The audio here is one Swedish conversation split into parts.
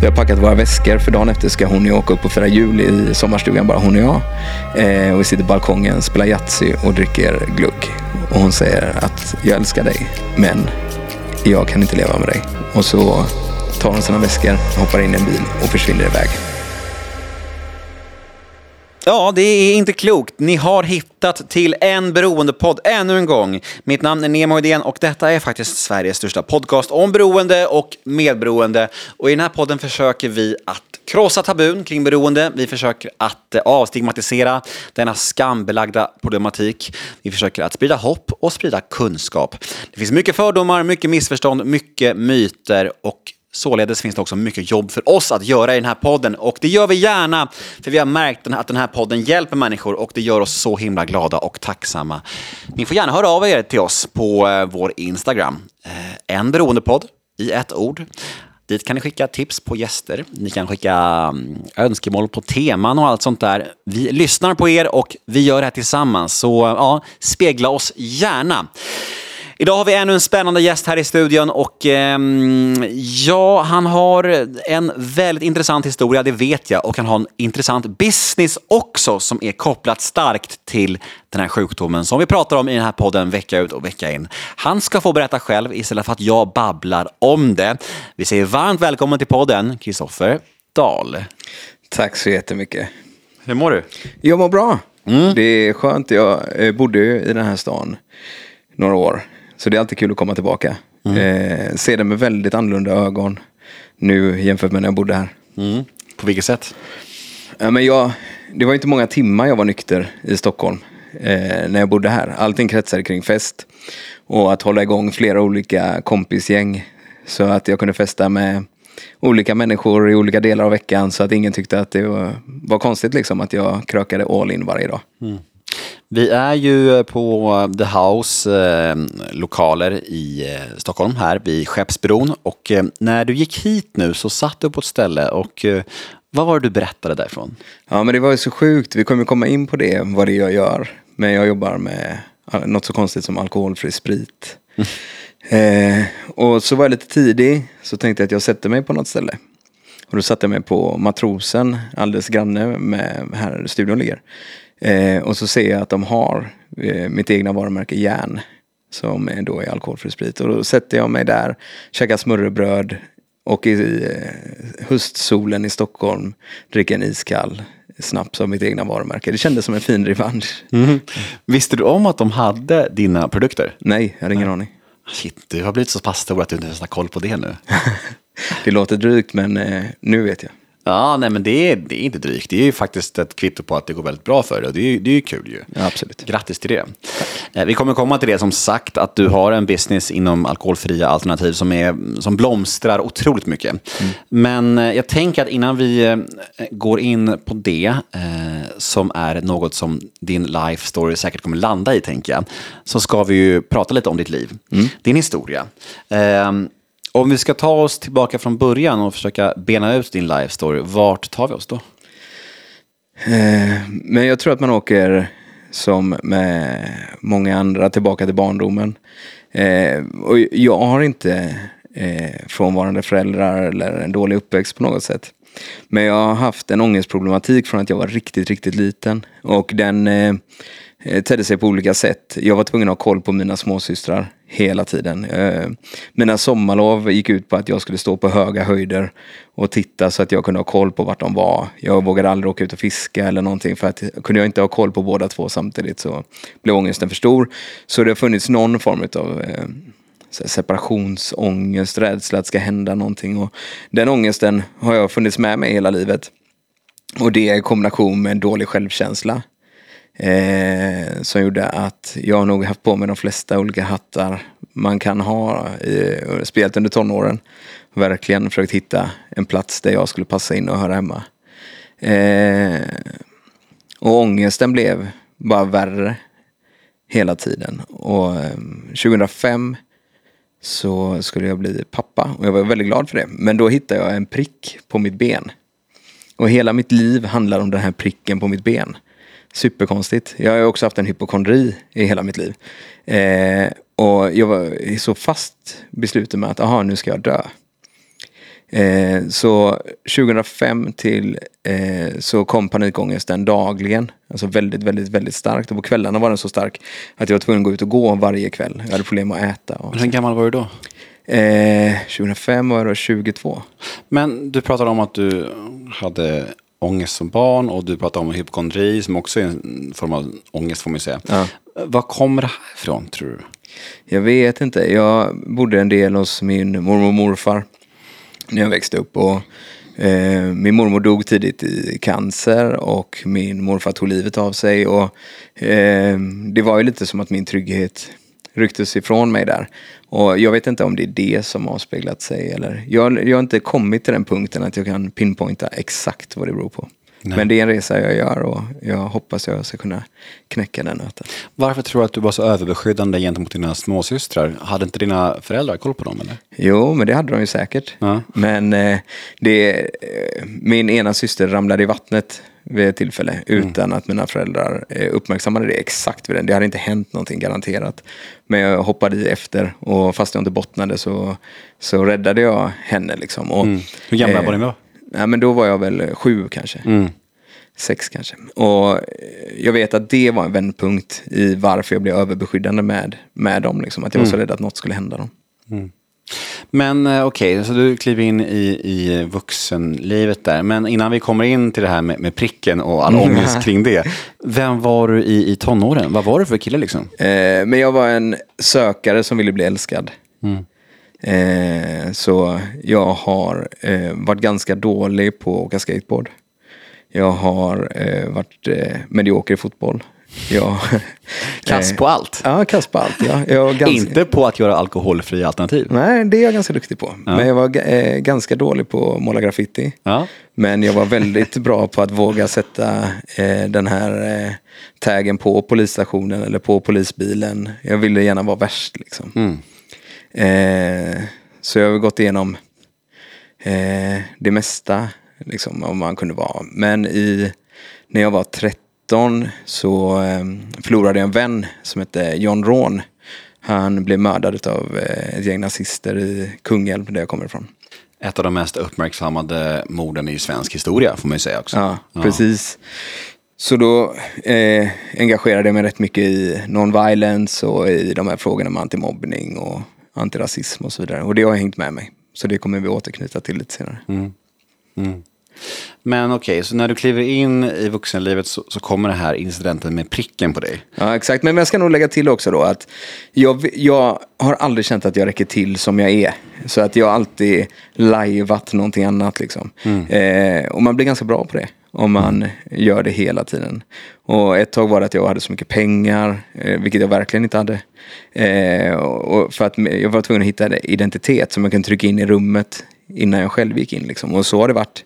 Vi har packat våra väskor för dagen efter ska hon och jag åka upp och fira jul i sommarstugan, bara hon och jag. Eh, och vi sitter på balkongen, spelar Yatzy och dricker glugg. Och hon säger att jag älskar dig, men jag kan inte leva med dig. Och så tar hon sina väskor, hoppar in i en bil och försvinner iväg. Ja, det är inte klokt. Ni har hittat till en beroendepodd ännu en gång. Mitt namn är Nemo Idén och detta är faktiskt Sveriges största podcast om beroende och medberoende. Och i den här podden försöker vi att krossa tabun kring beroende. Vi försöker att eh, avstigmatisera denna skambelagda problematik. Vi försöker att sprida hopp och sprida kunskap. Det finns mycket fördomar, mycket missförstånd, mycket myter och Således finns det också mycket jobb för oss att göra i den här podden och det gör vi gärna för vi har märkt att den här podden hjälper människor och det gör oss så himla glada och tacksamma. Ni får gärna höra av er till oss på eh, vår Instagram. Eh, en beroendepodd i ett ord. Dit kan ni skicka tips på gäster. Ni kan skicka mm, önskemål på teman och allt sånt där. Vi lyssnar på er och vi gör det här tillsammans. Så ja, spegla oss gärna. Idag har vi ännu en spännande gäst här i studion och eh, ja, han har en väldigt intressant historia, det vet jag, och han har en intressant business också som är kopplat starkt till den här sjukdomen som vi pratar om i den här podden vecka ut och vecka in. Han ska få berätta själv istället för att jag babblar om det. Vi säger varmt välkommen till podden, Kristoffer Dahl. Tack så jättemycket. Hur mår du? Jag mår bra. Mm. Det är skönt. Jag eh, bodde i den här stan några år. Så det är alltid kul att komma tillbaka. Mm. Eh, se det med väldigt annorlunda ögon nu jämfört med när jag bodde här. Mm. På vilket sätt? Ja, men jag, det var inte många timmar jag var nykter i Stockholm eh, när jag bodde här. Allting kretsade kring fest och att hålla igång flera olika kompisgäng. Så att jag kunde festa med olika människor i olika delar av veckan så att ingen tyckte att det var, var konstigt liksom att jag krökade all in varje dag. Mm. Vi är ju på The House eh, lokaler i eh, Stockholm här vid Skeppsbron och eh, när du gick hit nu så satt du på ett ställe och eh, vad var det du berättade därifrån? Ja men det var ju så sjukt, vi kommer komma in på det, vad det är jag gör. Men jag jobbar med något så konstigt som alkoholfri sprit. Mm. och så var jag lite tidig, så tänkte jag att jag sätter mig på något ställe. Och då satte jag mig på Matrosen, alldeles granne med här studion ligger. Eh, och så ser jag att de har eh, mitt egna varumärke Järn. Som är då är alkoholfri sprit. Och då sätter jag mig där, käkar smörrebröd och i eh, höstsolen i Stockholm dricker en iskall snaps av mitt egna varumärke. Det kändes som en fin revansch. Mm. Visste du om att de hade dina produkter? Nej, jag hade ingen Nej. aning. Shit, du har blivit så pass stor att du inte ens har koll på det nu. det låter drygt men eh, nu vet jag. Ja, nej men det är, det är inte drygt. Det är ju faktiskt ett kvitto på att det går väldigt bra för dig. Och det är, det är ju kul ju. Ja, absolut. Grattis till det. Eh, vi kommer komma till det som sagt, att du har en business inom alkoholfria alternativ som, är, som blomstrar otroligt mycket. Mm. Men eh, jag tänker att innan vi eh, går in på det, som är något som din life story säkert kommer landa i, tänker jag, så ska vi ju prata lite om ditt liv, mm. din historia. Om vi ska ta oss tillbaka från början och försöka bena ut din life story, vart tar vi oss då? Eh, men jag tror att man åker som med många andra tillbaka till barndomen. Eh, och jag har inte eh, frånvarande föräldrar eller en dålig uppväxt på något sätt. Men jag har haft en ångestproblematik från att jag var riktigt, riktigt liten. Och den eh, eh tedde sig på olika sätt. Jag var tvungen att ha koll på mina småsystrar hela tiden. Eh, mina sommarlov gick ut på att jag skulle stå på höga höjder och titta så att jag kunde ha koll på vart de var. Jag vågade aldrig åka ut och fiska eller någonting för att kunde jag inte ha koll på båda två samtidigt så blev ångesten för stor. Så det har funnits någon form av eh, separationsångest, rädsla att det ska hända någonting. Och den ångesten har jag funnits med mig hela livet. Och det i kombination med en dålig självkänsla. Eh, som gjorde att jag nog haft på mig de flesta olika hattar man kan ha, eh, speciellt under tonåren. Verkligen försökt hitta en plats där jag skulle passa in och höra hemma. Eh, och ångesten blev bara värre hela tiden. Och eh, 2005 så skulle jag bli pappa och jag var väldigt glad för det. Men då hittade jag en prick på mitt ben. Och hela mitt liv handlar om den här pricken på mitt ben. Superkonstigt. Jag har också haft en hypokondri i hela mitt liv. Eh, och jag var så fast besluten med att aha, nu ska jag dö. Eh, så 2005 till eh, så kom panikångesten dagligen. Alltså väldigt, väldigt, väldigt starkt. Och på kvällarna var den så stark att jag var tvungen att gå ut och gå varje kväll. Jag hade problem att äta. Och Men hur gammal var du då? Eh, 2005 var jag då 22. Men du pratade om att du hade ångest som barn och du pratade om hypokondri som också är en form av ångest får man ju säga. Ja. Var kommer det här ifrån tror du? Jag vet inte. Jag bodde en del hos min mormor och morfar när jag växte upp. Och, eh, min mormor dog tidigt i cancer och min morfar tog livet av sig. Och, eh, det var ju lite som att min trygghet rycktes ifrån mig där. Och jag vet inte om det är det som har speglat sig. Eller, jag, jag har inte kommit till den punkten att jag kan pinpointa exakt vad det beror på. Nej. Men det är en resa jag gör och jag hoppas jag ska kunna knäcka den nöten. Varför tror du att du var så överbeskyddande gentemot dina småsystrar? Hade inte dina föräldrar koll på dem eller? Jo, men det hade de ju säkert. Ja. Men eh, det, eh, min ena syster ramlade i vattnet vid ett tillfälle utan att mina föräldrar uppmärksammade det exakt vid den. Det hade inte hänt någonting garanterat. Men jag hoppade i efter och fast jag inte bottnade så, så räddade jag henne. Liksom. Och, Mm. Hur gamla eh, var ni då? Ja, men då var jag väl sju kanske. Mm. Sex kanske. Och eh, jag vet att det var en vändpunkt i varför jag blev överbeskyddande med, med dem. Liksom. Att jag var så rädd att något skulle hända dem. Men eh, okej, så du kliver in i, i vuxenlivet där. Men innan vi kommer in till det här med, med pricken och all Mm. ångest kring det. Vem var du i, i tonåren? Vad var du för kille liksom? Eh, men jag var en sökare som ville bli älskad. Eh, så jag har eh, varit ganska dålig på att åka skateboard. Jag har eh, varit eh, medioker i fotboll. Jag, Kass eh, på allt. Ja, kass på allt. Ja. Jag ganska, Inte på att göra alkoholfria alternativ. Nej, det är jag ganska duktig på. Men jag var eh, ganska dålig på att måla graffiti. Ja. Men jag var väldigt bra på att våga sätta eh, den här eh, taggen på polisstationen eller på polisbilen. Jag ville gärna vara värst liksom. Mm. Eh, så jag har gått igenom eh, det mesta liksom, om man kunde vara. Men i, när jag var 13 så eh, förlorade jag en vän som hette John Rån. Han blev mördad av eh, ett gäng nazister i Kungälv där jag kommer ifrån. Ett av de mest uppmärksammade morden i svensk historia får man ju säga också. Ja, precis. Så då eh, engagerade jag mig rätt mycket i non-violence och i de här frågorna med antimobbning och antirasism och så vidare. Och det har hängt med mig. Så det kommer vi återknyta till lite senare. Men okej, så när du kliver in i vuxenlivet så, så kommer det här incidenten med pricken på dig. Ja, exakt. Men jag ska nog lägga till också då att jag, jag har aldrig känt att jag räcker till som jag är. Så att jag har alltid lajvat någonting annat liksom. Eh, och man blir ganska bra på det. Om man gör det hela tiden. Och ett tag var det att jag hade så mycket pengar, eh, vilket jag verkligen inte hade. Eh, och och för att jag var tvungen att hitta en identitet som jag kunde trycka in i rummet innan jag själv gick in. Liksom. Och så har det varit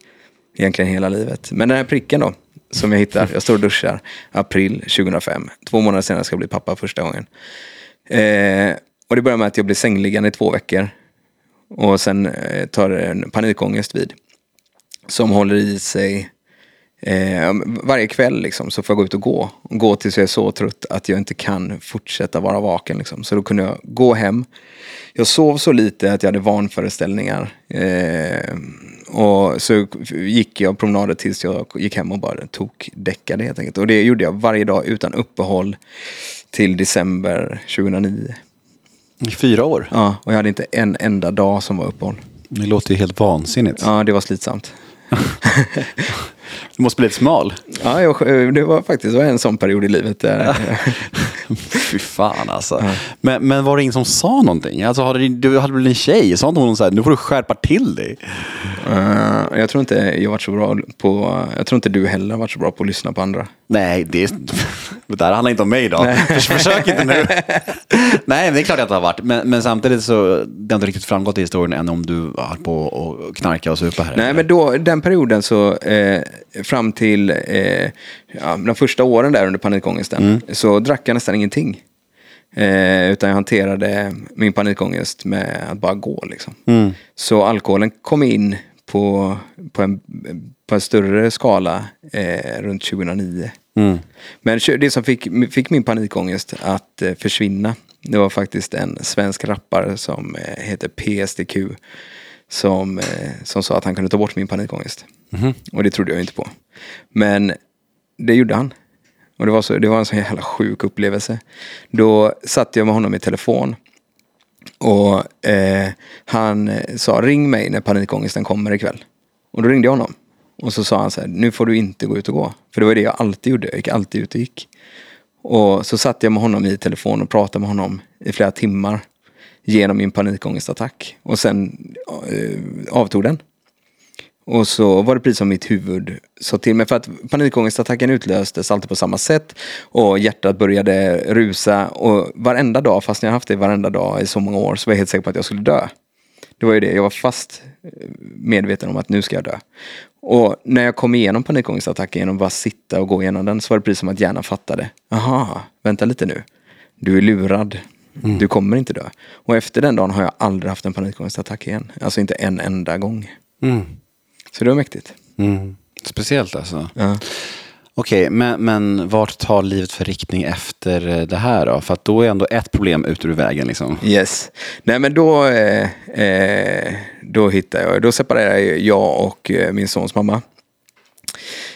egentligen hela livet. Men den här pricken då, som jag hittar, jag står och duschar, april 2005. Två månader senare ska jag bli pappa första gången. Eh, och det börjar med att jag blir sängliggande i två veckor. Och sen eh, tar en panikångest vid. Som håller i sig eh, varje kväll liksom, så får jag gå ut och gå. Gå tills jag är så trött att jag inte kan fortsätta vara vaken. Liksom. Så då kunde jag gå hem. Jag sov så lite att jag hade vanföreställningar. Eh, och så gick jag promenader tills jag gick hem och bara tog däckade helt enkelt. Och det gjorde jag varje dag utan uppehåll till december 2009. I fyra år? Ja, och jag hade inte en enda dag som var uppehåll. Det låter ju helt vansinnigt. Ja, det var slitsamt. Du måste bli lite smal. Ja, jag, det var faktiskt var en sån period i livet där. Fy fan alltså. Men, men var det ingen som sa någonting? Alltså, hade, du hade väl en tjej? Sa inte hon så här, nu får du skärpa till dig? Eh, jag tror inte jag varit så bra på, jag tror inte du heller varit så bra på att lyssna på andra. Nej, det, det där handlar inte om mig idag. Förs- Försök inte nu. Nej, det är klart att det har varit. Men, men samtidigt så det har inte riktigt framgått i historien än om du har på och knarka och supa här. Nej, men då, den perioden så, eh, fram till eh, ja, de första åren där under panikångesten, så drack jag nästan ingenting. Eh, utan jag hanterade min panikångest med att bara gå. Liksom. Så alkoholen kom in på, på, en, på en större skala eh, runt 2009. Men tjo- det som fick, fick min panikångest att eh, försvinna, det var faktiskt en svensk rappare som eh, heter PSDQ. som, eh, som sa att han kunde ta bort min panikångest. Mhm. Och det trodde jag inte på. Men det gjorde han. Och det var, så, det var en så jävla sjuk upplevelse. Då satt jag med honom i telefon. Och eh, han sa ring mig när panikångesten kommer ikväll. Och då ringde jag honom. Och så sa han så här, nu får du inte gå ut och gå. För det var det jag alltid gjorde, jag gick alltid ut och gick. Och så satt jag med honom i telefon och pratade med honom i flera timmar. Genom min panikångestattack. Och sen eh, avtog den. Och så var det precis som mitt huvud sa till mig. För att panikångestattacken utlöstes alltid på samma sätt. Och hjärtat började rusa. Och varenda dag, fast jag haft det varenda dag i så många år, så var jag helt säker på att jag skulle dö. Det var ju det, jag var fast eh, medveten om att nu ska jag dö. Och när jag kom igenom panikångestattacken genom att bara sitta och gå igenom den så var det precis som att hjärnan fattade. Aha, vänta lite nu. Du är lurad. Du kommer inte dö. Och efter den dagen har jag aldrig haft en panikångestattack igen. Alltså inte en enda gång. Mm. Så det var mäktigt. Mm. Speciellt alltså. Ja. Okej, men, men vart tar livet för riktning efter eh, det här då? För att då är ändå ett problem ut ur vägen liksom. Yes. Nej men då, eh, eh då hittar jag, då separerar jag och eh, min sons mamma.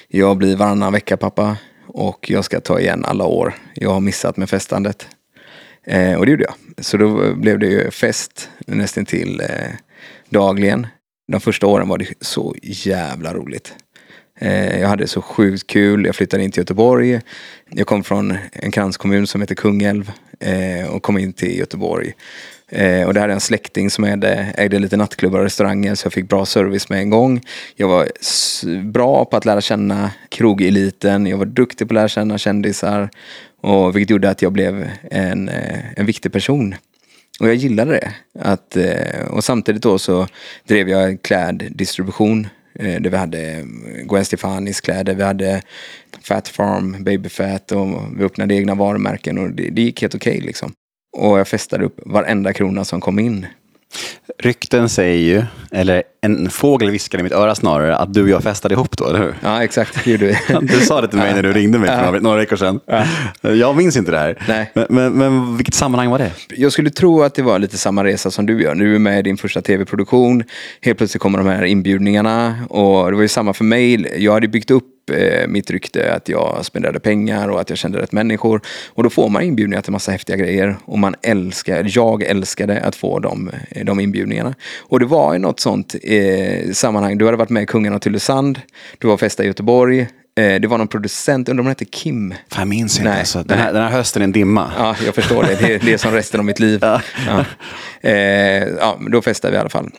Jag blir varannan vecka pappa och jag ska ta igen alla år jag har missat med festandet. Eh, och det gjorde jag. Så då blev det ju fest nästan till eh, dagligen. De första åren var det så jävla roligt. Eh, jag hade så sjukt kul. Jag flyttade in till Göteborg. Jag kom från en kranskommun som heter Kungälv eh, och kom in till Göteborg. Eh, och där hade jag en släkting som ägde, ägde lite nattklubbar och restauranger så jag fick bra service med en gång. Jag var bra på att lära känna krogeliten. Jag var duktig på att lära känna kändisar. Och vilket gjorde att jag blev en, en viktig person. Och jag gillade det. Att, och samtidigt då så drev jag kläddistribution. Eh, där vi hade eh, Gwen Stefanis kläder, vi hade Fat Farm, Baby Fat och vi öppnade egna varumärken och det, det gick helt okej liksom. Och jag festade upp varenda krona som kom in. Rykten säger ju, eller en fågel viskade i mitt öra snarare, att du och jag festade ihop då, eller hur? Ja exakt, det gjorde vi. Du sa det till mig när du ringde mig för några, veckor sedan. Jag minns inte det här. Nej. Men, men, men vilket sammanhang var det? Jag skulle tro att det var lite samma resa som du gör. Du är med i din första tv-produktion. Helt plötsligt kommer de här inbjudningarna. Och det var ju samma för mig. Jag hade byggt upp eh, mitt rykte att jag spenderade pengar och att jag kände rätt människor. Och då får man inbjudningar till massa häftiga grejer. Och man älskar, jag älskade att få de, de inbjudningarna. Och det var ju något sånt eh, sammanhang. Du hade varit med i Kungen av Tylösand. Du var och festade i Göteborg. Eh, det var någon producent, undrar om hon hette Kim. Jag minns inte. Nej, alltså. den, här, den här hösten är en dimma. Ja, jag förstår det. Det är, det är som resten av mitt liv. Ja. Ja. Eh, ja, då festade vi i alla fall.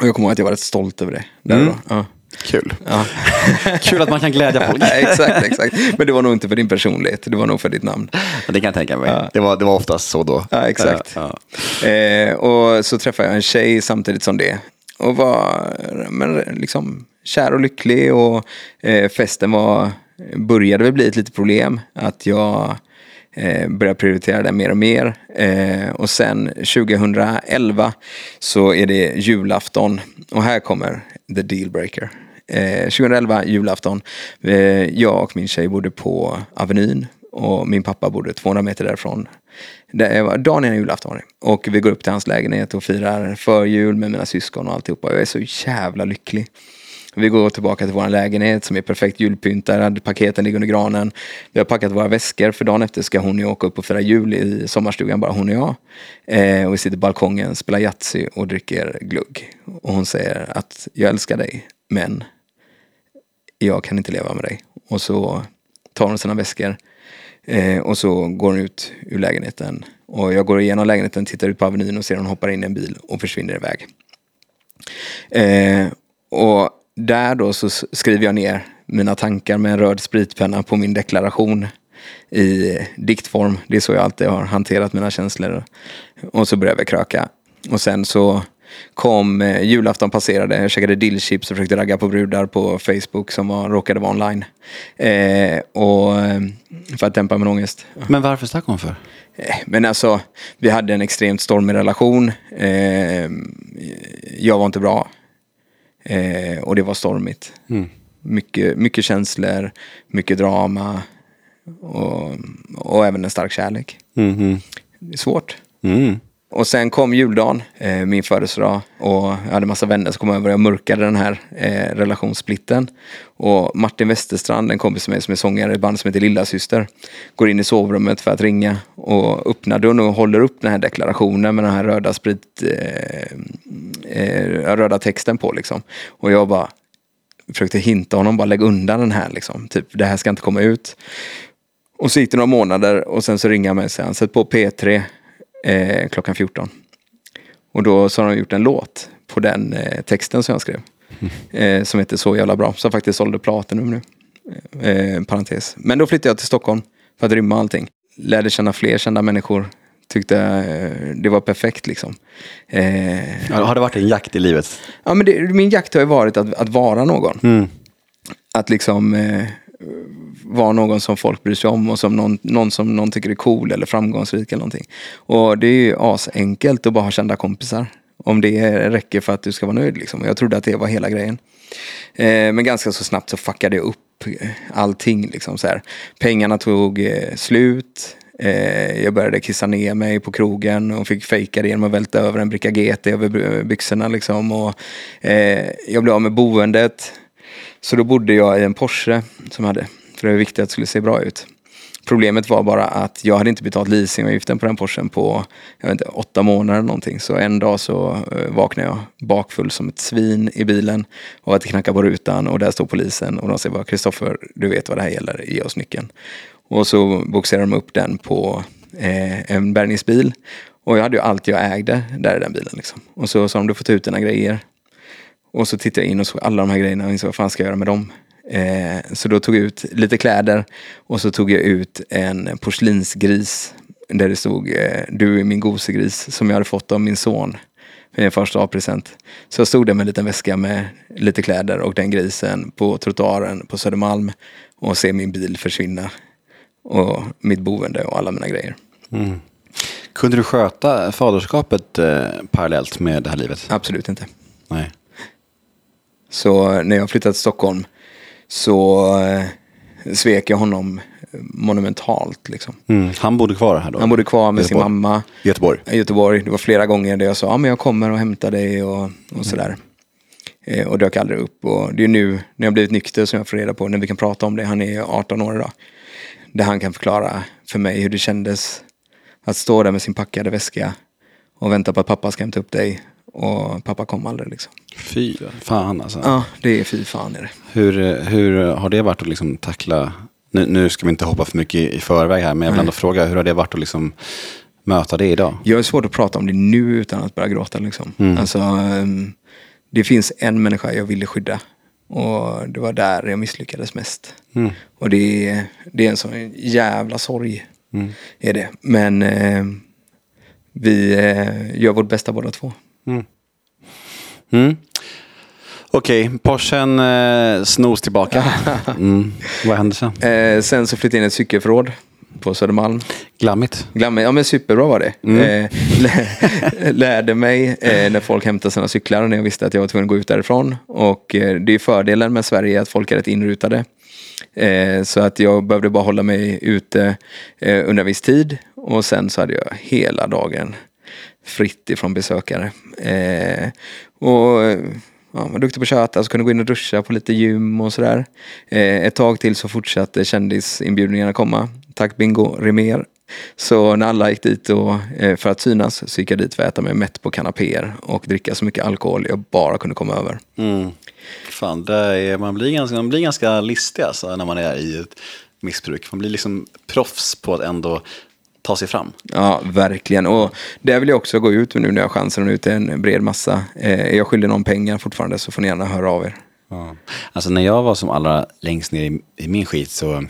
Och jag kommer ihåg att jag var rätt stolt över det. Där Mm. då. Ja. Kul. Ja. Kul att man kan glädja folk. Ja, exakt, exakt. Men det var nog inte för din personlighet, det var nog för ditt namn. Det kan jag tänka mig. Ja. Det, var, det var oftast så då. Ja, exakt. Ja, ja. Eh, och så träffade jag en tjej samtidigt som det. Och var men, liksom kär och lycklig och eh, festen var, började väl bli ett litet problem. Att jag eh, började prioritera det mer och mer. Eh, och sen 2011 så är det julafton. Och här kommer the dealbreaker. Eh, 2011 julafton. Eh, jag och min tjej bodde på Avenyn. Och min pappa bodde 200 meter därifrån. Det var dagen innan julafton. var det. Och vi går upp till hans lägenhet och firar förjul med mina syskon och alltihopa. Jag är så jävla lycklig. Vi går tillbaka till vår lägenhet som är perfekt julpyntad. Paketen ligger under granen. Vi har packat våra väskor för dagen efter ska hon ju åka upp och fira jul i sommarstugan, bara hon och jag. Eh, och vi sitter på balkongen, spelar Yatzy och dricker glugg. Och hon säger att jag älskar dig, men jag kan inte leva med dig. Och så tar hon sina väskor eh, och så går hon ut ur lägenheten. Och jag går igenom lägenheten, tittar ut på Avenyn och ser hon hoppar in i en bil och försvinner iväg. Eh, och där då så skriver jag ner mina tankar med en röd spritpenna på min deklaration i diktform. Det är så jag alltid har hanterat mina känslor. Och så började vi kröka. Och sen så kom eh, julafton passerade. Jag käkade dillchips och försökte ragga på brudar på Facebook som var, råkade vara online. Eh, och eh, för att dämpa min ångest. Men varför stack hon för? Eh, Men alltså, vi hade en extremt stormig relation. Eh, jag var inte bra. Eh, och det var stormigt. Mycket, mycket känslor, mycket drama. Och, och även en stark kärlek. Mhm. Det är svårt. Mm. Och sen kom juldagen, eh, min födelsedag. Och jag hade massa vänner som kom över och jag mörkade den här eh, relationssplitten. Och Martin Westerstrand, en kompis med mig som är sångare i ett band som heter Lilla Syster, går in i sovrummet för att ringa och öppnar dörren och håller upp den här deklarationen med den här röda sprit, eh, eh, röda texten på liksom. Och jag bara försökte hinta honom, bara lägg undan den här liksom. Typ, det här ska inte komma ut. Och så gick det några månader och sen så ringer han mig och säger, sätt på P3 eh, klockan 14. Och då så har de gjort en låt på den eh, texten som jag skrev. Eh, som heter Så jävla bra. Som faktiskt sålde Platinum nu. Eh, parentes. Men då flyttade jag till Stockholm för att rymma allting. Lärde känna fler kända människor. Tyckte eh, det var perfekt liksom. Eh, Ja, Har det varit en jakt i livet? ja, men det, min jakt har ju varit att, att vara någon. Mm. Att liksom eh, Eh, vara någon som folk bryr sig om och som någon, någon som någon tycker är cool eller framgångsrik eller någonting. Och det är ju asenkelt att bara ha kända kompisar. Om det räcker för att du ska vara nöjd liksom. Jag trodde att det var hela grejen. Eh, men ganska så snabbt så fuckade jag upp eh, allting liksom så här. Pengarna tog eh, slut. Eh, jag började kissa ner mig på krogen och fick fejka det genom att välta över en bricka GT över byxorna liksom. Och, eh, jag blev av med boendet. Så då bodde jag i en Porsche som hade, för det var viktigt att det skulle se bra ut. Problemet var bara att jag hade inte betalt leasingavgiften på den Porschen på jag vet inte, åtta månader eller någonting. Så en dag så eh, vaknade jag bakfull som ett svin i bilen och att det knackade på rutan och där står polisen och de säger bara Kristoffer, du vet vad det här gäller, ge oss nyckeln. Och så boxerade de upp den på eh, en bärgningsbil. Och jag hade ju allt jag ägde där i den bilen liksom. Och så sa de, du får ta ut dina grejer. Och så tittade jag in och såg alla de här grejerna och insåg vad fan ska jag göra med dem? Eh, så då tog jag ut lite kläder och så tog jag ut en porslinsgris där det stod eh, du är min gosegris som jag hade fått av min son för min första A-present. Så jag stod där med en liten väska med lite kläder och den grisen på trottoaren på Södermalm och ser min bil försvinna och mitt boende och alla mina grejer. Kunde du sköta faderskapet eh, parallellt med det här livet? Absolut inte. Nej. Så när jag flyttade till Stockholm så eh, svek jag honom monumentalt. Liksom. Mm. Han bodde kvar här då? Han bodde kvar med sin Göteborg. mamma Göteborg? i Göteborg. Det var flera gånger där jag sa, ja men jag kommer och hämtar dig och, och sådär. Eh, och dök aldrig upp. Och det är nu när jag blivit nykter som jag får reda på, när vi kan prata om det. Han är 18 år idag. Där han kan förklara för mig hur det kändes att stå där med sin packade väska och vänta på att pappa ska hämta upp dig. Och pappa kom aldrig liksom. Fy fan alltså. Ja, det är fy fan är det. Hur, hur har det varit att liksom tackla, nu, nu ska vi inte hoppa för mycket i, förväg här, men jag vill ändå fråga, hur har det varit att liksom möta det idag? Jag har svårt att prata om det nu utan att börja gråta. Liksom. Alltså, ehm, det finns en människa jag ville skydda. Och det var där jag misslyckades mest. Och det är, det är en sån jävla sorg. Är det. Men eh, vi eh, gör vårt bästa båda två. Mm. Okej, Porschen eh, snos tillbaka. Mm. Vad hände sen? Eh, sen så flyttade jag in ett cykelförråd på Södermalm. Glammigt. Glamme, ja men superbra var det. Eh, lä- lärde mig eh, när folk hämtade sina cyklar när jag visste att jag var tvungen att gå ut därifrån. Och eh, det är fördelen med Sverige att folk är rätt inrutade. Eh, så att jag behövde bara hålla mig ute eh, under en viss tid. Och sen så hade jag hela dagen fritt ifrån besökare. Eh, och ja, var duktig på att köta, så kunde gå in och duscha på lite gym och sådär. Eh, ett tag till så fortsatte kändisinbjudningarna komma. Tack Bingo Rimér. Så när alla gick dit och, eh, för att synas så gick jag dit för att äta mig mätt på kanapéer och dricka så mycket alkohol jag bara kunde komma över. Mm. Fan, är, man, blir ganska, man blir ganska listig alltså, när man är i ett missbruk. Man blir liksom proffs på att ändå ta sig fram. Ja, verkligen. Och där vill jag också gå ut nu när jag har chansen att nå ut till en bred massa. Eh, är jag skyldig någon pengar fortfarande så får ni gärna höra av er. Alltså när jag var som allra längst ner i, i min skit så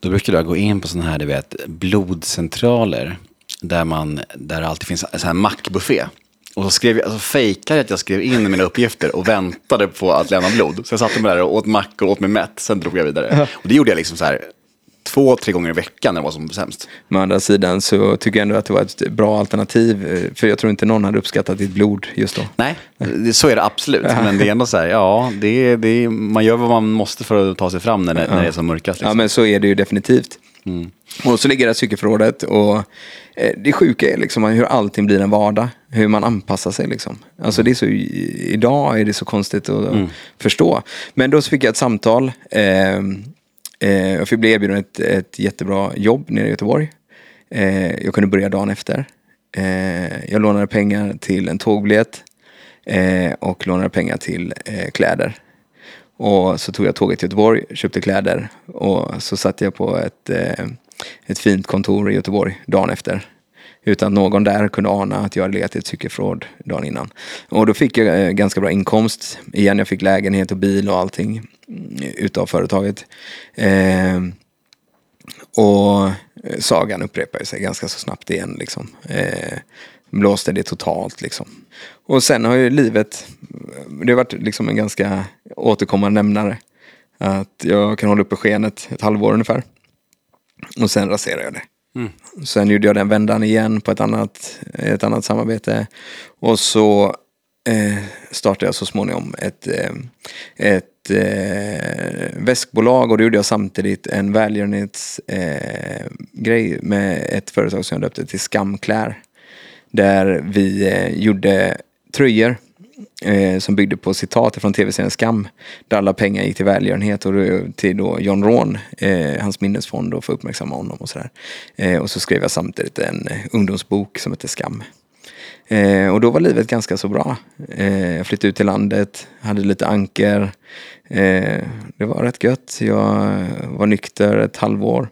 då brukade jag gå in på sådana här, du vet, blodcentraler. Där, man, där det alltid finns en sån här mackbuffé. Och så skrev jag, alltså fejkade jag att jag skrev in mina uppgifter och väntade på att lämna blod. Så jag satte mig där och åt mackor och åt mig mätt, sen drog jag vidare. Och det gjorde jag liksom så här två, tre gånger i veckan när det var som sämst. Men å andra sidan så tycker jag ändå att det var ett bra alternativ. eh, För jag tror inte någon hade uppskattat ditt blod just då. Nej, så är det absolut. Men det är ändå så här, ja, det det man gör vad man måste för att ta sig fram när det, när det är som mörkast. Ja Liksom. men så är det ju definitivt. Och så ligger det i cykelförrådet och eh, det sjuka är liksom hur allting blir en vardag. Hur man anpassar sig liksom. Alltså det är så, idag är det så konstigt att förstå. Men då så fick jag ett samtal. Eh, eh, jag fick bli erbjuden ett, ett jättebra jobb nere i Göteborg. Eh, jag kunde börja dagen efter. Eh, jag lånade pengar till en tågbiljett eh, och lånade pengar till eh, kläder. Och så tog jag tåget till Göteborg, köpte kläder och så satt jag på ett, eh, ett fint kontor i Göteborg dagen efter. Utan att någon där kunde ana att jag hade legat i ett cykelförråd dagen innan. Och då fick jag eh, ganska bra inkomst. Igen, jag fick lägenhet och bil och allting utav företaget. Eh, och sagan upprepar sig ganska så snabbt igen liksom. Eh, blåste det totalt liksom. Och sen har ju livet, det har varit liksom en ganska återkommande nämnare. Att jag kan hålla uppe skenet ett halvår ungefär. Och sen raserar jag det. Sen gjorde jag den vändan igen på ett annat, ett annat samarbete. Och så eh, startade jag så småningom ett, eh, ett eh, väskbolag och då gjorde jag samtidigt en välgörenhetsgrej eh, med ett företag som jag döpte till Skamklär. Där vi eh, gjorde tröjor eh, som byggde på citat från tv-serien Skam. Där alla pengar gick till välgörenhet och till då John Ron, eh, hans minnesfond, och för att uppmärksamma honom och sådär. Eh, och så skrev jag samtidigt en eh, ungdomsbok som heter Skam. Eh, och då var livet ganska så bra. Eh, jag flyttade ut till landet, hade lite anker. Eh, det var rätt gött. Jag var nykter ett halvår.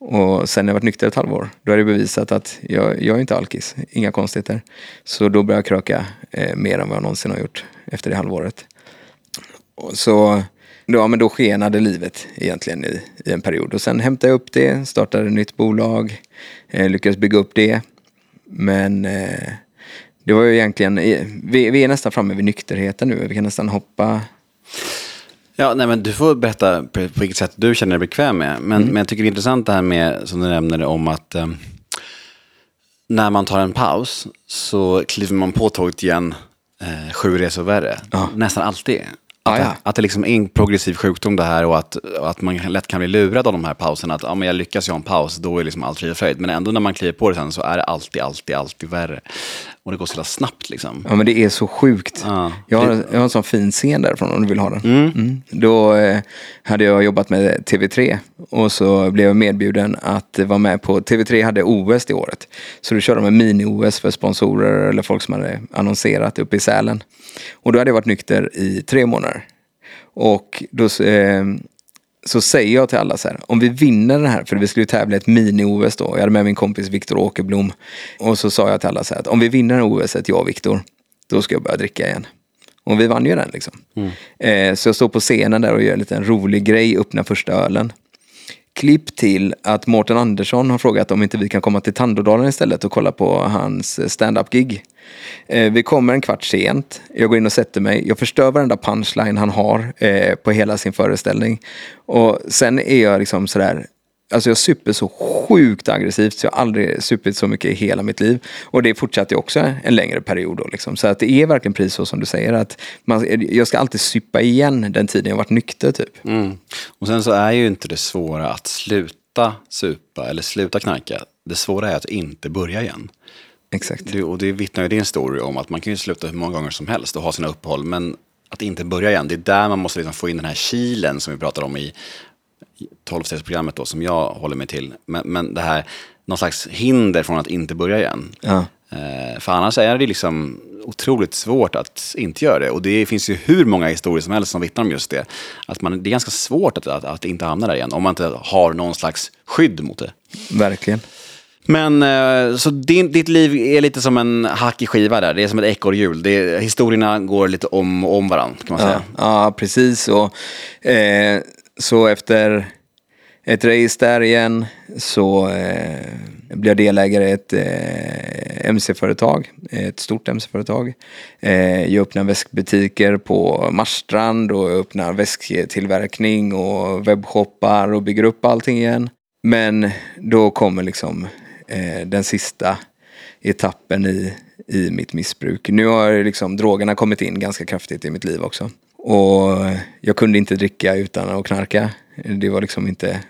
Och sen när jag varit nykter ett halvår, då är det bevisat att jag, jag är inte alkis. Inga konstigheter. Så då började jag kröka eh, mer än vad jag någonsin har gjort efter det halvåret. Och så ja, men då skenade livet egentligen i, i en period. Och sen hämtade jag upp det, startade ett nytt bolag, eh, lyckades bygga upp det. Men eh, det var ju egentligen, vi, vi är nästan framme vid nykterheten nu. Vi kan nästan hoppa. Ja, nej, men du får berätta på, på vilket sätt du känner dig bekväm med. Men, men jag tycker det är intressant det här med, som du nämnde, om att eh, när man tar en paus så kliver man på tåget igen eh, sju resor värre. Nästan alltid. Att, Ah, ja. det, att det liksom är en progressiv sjukdom det här och att, och att man lätt kan bli lurad av de här pauserna. Att ja, men jag lyckas ju ha en paus, då är liksom allt frid och fröjd. Men ändå när man kliver på det sen så är det alltid, alltid, alltid värre. Och det går så jävla snabbt liksom. Ja men det är så sjukt. Ja. Jag, har, jag har en sån fin scen därifrån om du vill ha den. Mm. Då eh, hade jag jobbat med TV3 och så blev jag medbjuden att vara med på, TV3 hade OS det året. Så då körde de en mini-OS för sponsorer eller folk som hade annonserat uppe i Sälen. Och då hade jag varit nykter i tre månader. Och då eh, så säger jag till alla så här, om vi vinner den här, för vi skulle ju tävla i ett mini-OS då, jag hade med min kompis Viktor Åkerblom. Och så sa jag till alla så här, att om vi vinner den OS, jag och Viktor, då ska jag börja dricka igen. Och vi vann ju den liksom. Eh, så jag står på scenen där och gör en liten rolig grej, öppnar första ölen. Klipp till att Mårten Andersson har frågat om inte vi kan komma till Tandådalen istället och kolla på hans stand-up-gig. Eh, vi kommer en kvart sent. Jag går in och sätter mig. Jag förstör varenda punchline han har eh, på hela sin föreställning. Och sen är jag liksom sådär, Alltså jag super så sjukt aggressivt så jag har aldrig supit så mycket i hela mitt liv. Och det fortsatte också en längre period då liksom. Så att det är verkligen precis så som du säger att man, jag ska alltid supa igen den tiden jag varit nykter typ. Mm. Och sen så är ju inte det svåra att sluta supa eller sluta knarka. Det svåra är att inte börja igen. Exakt. Det, och det vittnar ju din story om att man kan ju sluta hur många gånger som helst och ha sina uppehåll. Men att inte börja igen, det är där man måste liksom få in den här kilen som vi pratar om i 12-stegsprogrammet då, som jag håller mig till. Men, men det här, någon slags hinder från att inte börja igen. Ja. Eh, för annars är det liksom otroligt svårt att inte göra det. Och det finns ju hur många historier som helst som vittnar om just det. Att man, det är ganska svårt att, att, att inte hamna där igen, om man inte har någon slags skydd mot det. Verkligen. Men eh, så din, ditt liv är lite som en hackig skiva där. Det är som ett ekorrhjul. Historierna går lite om och om varandra kan man säga. Ja, ja precis. Och, eh, så efter ett race där igen så eh, blev jag delägare i ett eh, MC-företag, ett stort MC-företag. Eh, jag öppnar väskbutiker på Marstrand och öppnar väsktillverkning och webbshoppar och bygger upp allting igen. Men då kommer liksom eh, den sista etappen i, i mitt missbruk. Nu har liksom drogerna kommit in ganska kraftigt i mitt liv också. Och jag kunde inte dricka utan att knarka. Det var liksom inte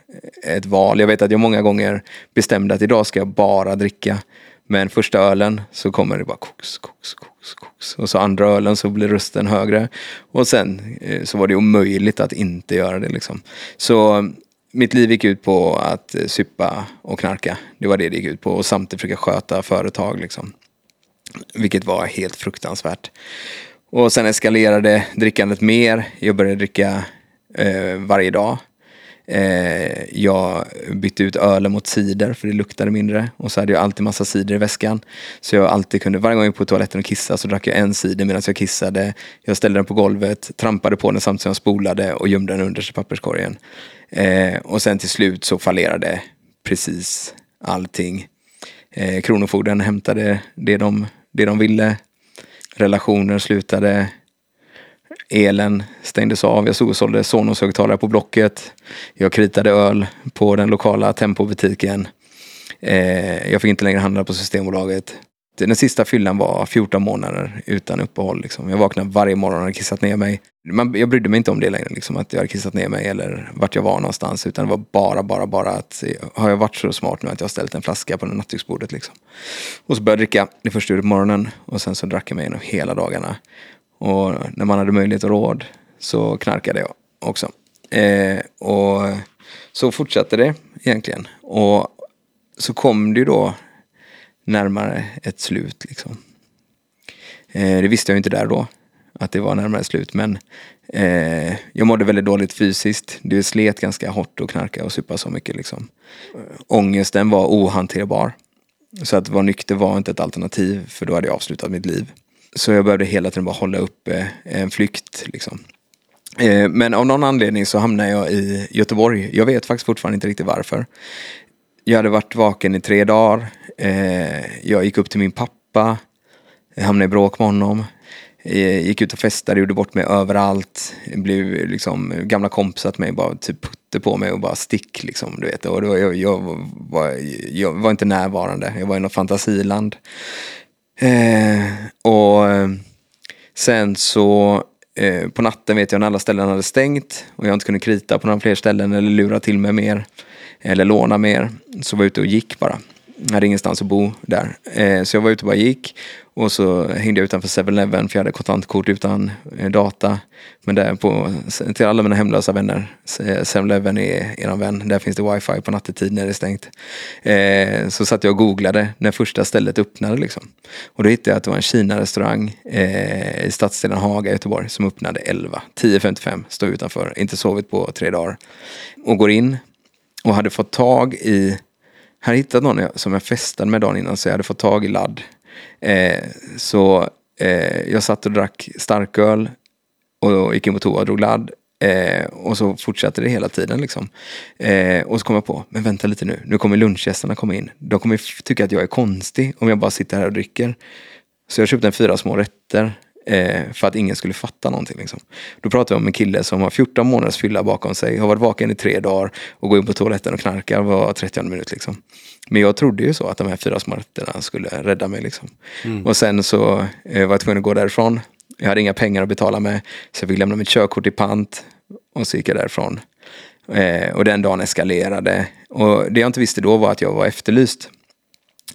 ett val. Jag vet att jag många gånger bestämde att idag ska jag bara dricka. Men första ölen så kommer det bara koks, koks, koks, koks. Och så andra ölen så blir rösten högre. Och sen eh, så var det omöjligt att inte göra det liksom. Så eh, mitt liv gick ut på att supa suppa och knarka. Det var det det gick ut på. Och samtidigt försöka sköta företag liksom. Vilket var helt fruktansvärt. Och sen eskalerade drickandet mer. Jag började dricka eh, varje dag. Eh, jag bytte ut ölen mot cider för det luktade mindre. Och så hade jag alltid massa cider i väskan. Så jag alltid kunde, varje gång jag gick på toaletten och kissade så drack jag en cider medan jag kissade. Jag ställde den på golvet, trampade på den samtidigt som jag spolade och gömde den under papperskorgen. Eh, och sen till slut så fallerade precis allting. Eh, Kronofogden hämtade det de, det de ville. Relationer slutade. Elen stängdes av. Jag stod och sålde Sonos-högtalare på Blocket. Jag kritade öl på den lokala Tempo-butiken. Eh, jag fick inte längre handla på Systembolaget. Den sista fyllan var 14 månader utan uppehåll. Liksom. Jag vaknade varje morgon och hade kissat ner mig. Man, jag brydde mig inte om det längre, liksom, att jag hade kissat ner mig eller vart jag var någonstans. Utan det var bara, bara, bara att har jag varit så smart nu att jag har ställt en flaska på nattduksbordet. Liksom. Och så började jag dricka det första på morgonen och sen så drack jag mig genom hela dagarna. Och när man hade möjlighet och råd så knarkade jag också. Eh, och så fortsatte det egentligen. Och så kom det ju då närmare ett slut. Liksom. Eh, det visste jag inte där då, att det var närmare slut. Men eh, jag mådde väldigt dåligt fysiskt. Det slet ganska hårt att knarka och supa så mycket. Liksom. Eh, ångesten var ohanterbar. Så att vara nykter var inte ett alternativ, för då hade jag avslutat mitt liv. Så jag behövde hela tiden bara hålla uppe eh, en flykt. Liksom. Eh, men av någon anledning så hamnade jag i Göteborg. Jag vet faktiskt fortfarande inte riktigt varför. Jag hade varit vaken i tre dagar. Eh, jag gick upp till min pappa. Jag hamnade i bråk med honom. Eh, gick ut och festade, gjorde bort mig överallt. Blev liksom, gamla kompisar till mig bara typ putte på mig och bara stick liksom. Du vet. Och då, jag, jag, var, jag var inte närvarande, jag var i något fantasiland. Eh, och eh, sen så eh, på natten vet jag när alla ställen hade stängt och jag inte kunde krita på några fler ställen eller lura till mig mer eller låna mer. Så var jag ute och gick bara. Jag hade ingenstans att bo där. Eh, så jag var ute och bara gick. Och så hängde jag utanför 7-Eleven för jag hade kontantkort utan eh, data. Men där på, till alla mina hemlösa vänner, 7-Eleven eh, är er vän. Där finns det wifi på nattetid när det är stängt. Eh, så satt jag och googlade när första stället öppnade liksom. Och då hittade jag att det var en Kina-restaurang i stadsdelen Haga i Göteborg som öppnade 11. 10.55, står utanför, inte sovit på tre dagar. Och går in och hade fått tag i här hittat någon som jag festade med dagen innan så jag hade fått tag i ladd. Eh, så eh, jag satt och drack starköl och gick in på toa och drog ladd. Eh, och så fortsatte det hela tiden liksom. Eh, och så kom jag på, men vänta lite nu, nu kommer lunchgästerna komma in. De kommer tycka att jag är konstig om jag bara sitter här och dricker. Så jag köpte en fyra små rätter Eh, för att ingen skulle fatta någonting. Liksom. Då pratar vi om en kille som har 14 månaders fylla bakom sig, har varit vaken i tre dagar och går in på toaletten och knarkar var 30 minut. Liksom. Men jag trodde ju så att de här fyra smarterna skulle rädda mig. Liksom. Mm. Och sen så eh, var jag tvungen att gå därifrån. Jag hade inga pengar att betala med, så jag fick lämna mitt körkort i pant. Och så gick jag därifrån. Eh, och den dagen eskalerade. Och det jag inte visste då var att jag var efterlyst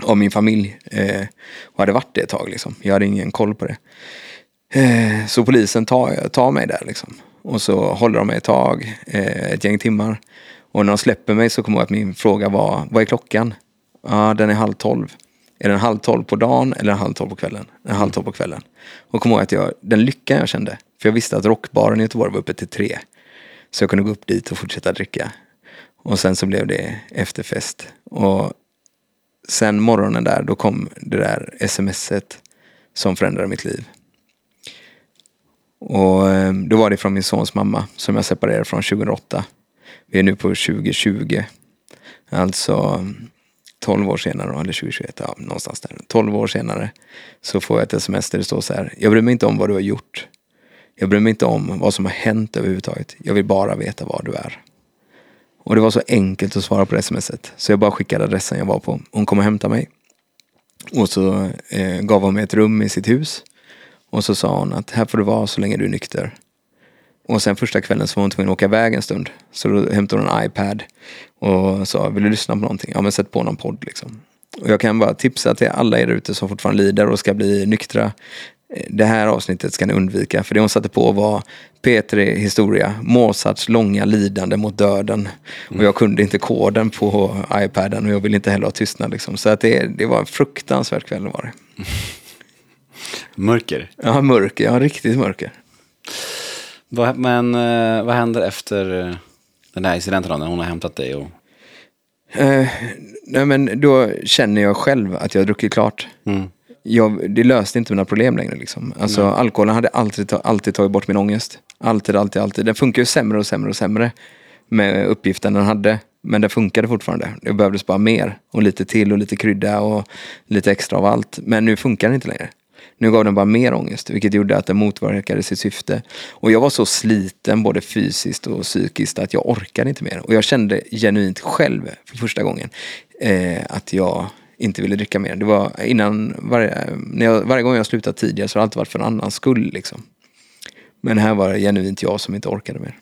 av min familj. Eh, och hade varit det ett tag. Liksom. Jag hade ingen koll på det. Eh, så polisen tar, tar mig där liksom. Och så håller de mig ett tag, eh, ett gäng timmar. Och när de släpper mig så kommer jag att min fråga var, vad är klockan? Ja, den är halv tolv. Är den halv tolv på dagen eller halv tolv på kvällen? Den är halv tolv på kvällen. Och kom ihåg att jag, den lyckan jag kände, för jag visste att rockbaren i Göteborg var uppe till tre. Så jag kunde gå upp dit och fortsätta dricka. Och sen så blev det efterfest. Och sen morgonen där, då kom det där smset som förändrade mitt liv. Och ehm, då var det från min sons mamma som jag separerade från 2008. Vi är nu på 2020. Alltså 12 år senare, eller 2021, ja någonstans där. 12 år senare så får jag ett sms där det står så här. Jag bryr mig inte om vad du har gjort. Jag bryr mig inte om vad som har hänt överhuvudtaget. Jag vill bara veta var du är. Och det var så enkelt att svara på det smset. Så jag bara skickade adressen jag var på. Hon kom och hämtade mig. Och så eh, gav hon mig ett rum i sitt hus. Och så sa hon att här får du vara så länge du är nykter. Och sen första kvällen så var hon tvungen att åka iväg en stund. Så då hämtade hon en iPad och sa, vill du lyssna på någonting? Ja men sätt på någon podd liksom. Och jag kan bara tipsa till alla er ute som fortfarande lider och ska bli nyktra. Eh, det här avsnittet ska ni undvika, för det hon satte på var P3 Historia, Mozarts långa lidande mot döden. Och jag kunde inte koden på iPaden och jag ville inte heller ha tystnad. Liksom. Så att det, det var en fruktansvärd kväll var det. Mörker. Ja, mörker, ja riktigt mörker. Men eh, vad händer efter eh, den här incidenten då, när hon har hämtat dig? Och... Eh, nej men då känner jag själv att jag har druckit klart. Mm. Jag, det löste inte mina problem längre. Liksom. Alltså, alkoholen hade alltid, alltid tagit bort min ångest. Alltid, alltid, alltid. Den funkar ju sämre och sämre och sämre med uppgiften den hade. Men den funkade fortfarande. Det behövdes bara mer. Och lite till och lite krydda och lite extra av allt. Men nu funkar den inte längre. Nu gav den bara mer ångest, vilket gjorde att den motverkade sitt syfte. Och jag var så sliten, både fysiskt och psykiskt, att jag orkade inte mer. Och jag kände genuint själv, för första gången, eh, att jag inte ville dricka mer. Det var innan, varje, när jag, varje gång jag slutat tidigare så har det alltid varit för en annans skull. Liksom. Men här var det genuint jag som inte orkade mer.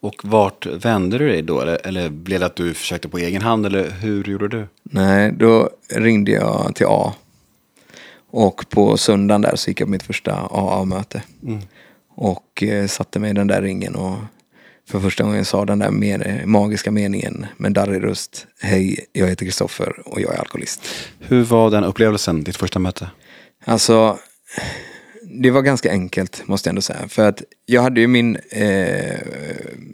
Och vart vände du dig då? Eller, eller blev det att du försökte på egen hand? Eller hur gjorde du? Nej, då ringde jag till A. Och på söndagen där så gick jag på mitt första AA-möte. Och eh, satte mig i den där ringen och för första gången sa den där men- magiska meningen med darrig röst. Hej, jag heter Kristoffer och jag är alkoholist. Hur var den upplevelsen, ditt första möte? Alltså, det var ganska enkelt måste jag ändå säga. För att jag hade ju min, eh,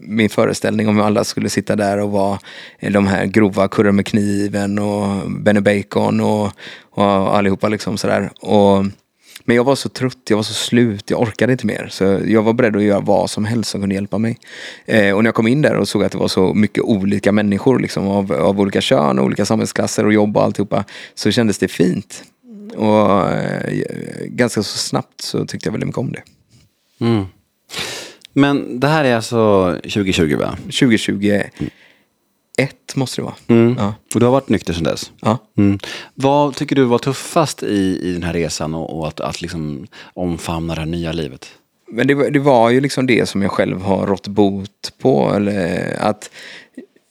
min föreställning om hur alla skulle sitta där och vara eh, de här grova kurrar med kniven och Benny Bacon och, och allihopa liksom sådär. Och, men jag var så trött, jag var så slut, jag orkade inte mer. Så jag var beredd att göra vad som helst som kunde hjälpa mig. Eh, och när jag kom in där och såg att det var så mycket olika människor liksom, av, av olika kön olika samhällsklasser och jobb och alltihopa. Så kändes det fint. Och eh, ganska så snabbt så tyckte jag väldigt mycket om det. Mm. Men det här är alltså 2020 va? 2021 måste det vara. Mm. Ja. Och du har varit nykter sedan dess? Ja. Mm. Vad tycker du var tuffast i, i den här resan och, och att, att liksom omfamna det här nya livet? Men det, var- det var ju liksom det som jag själv har rått bot på. Eller att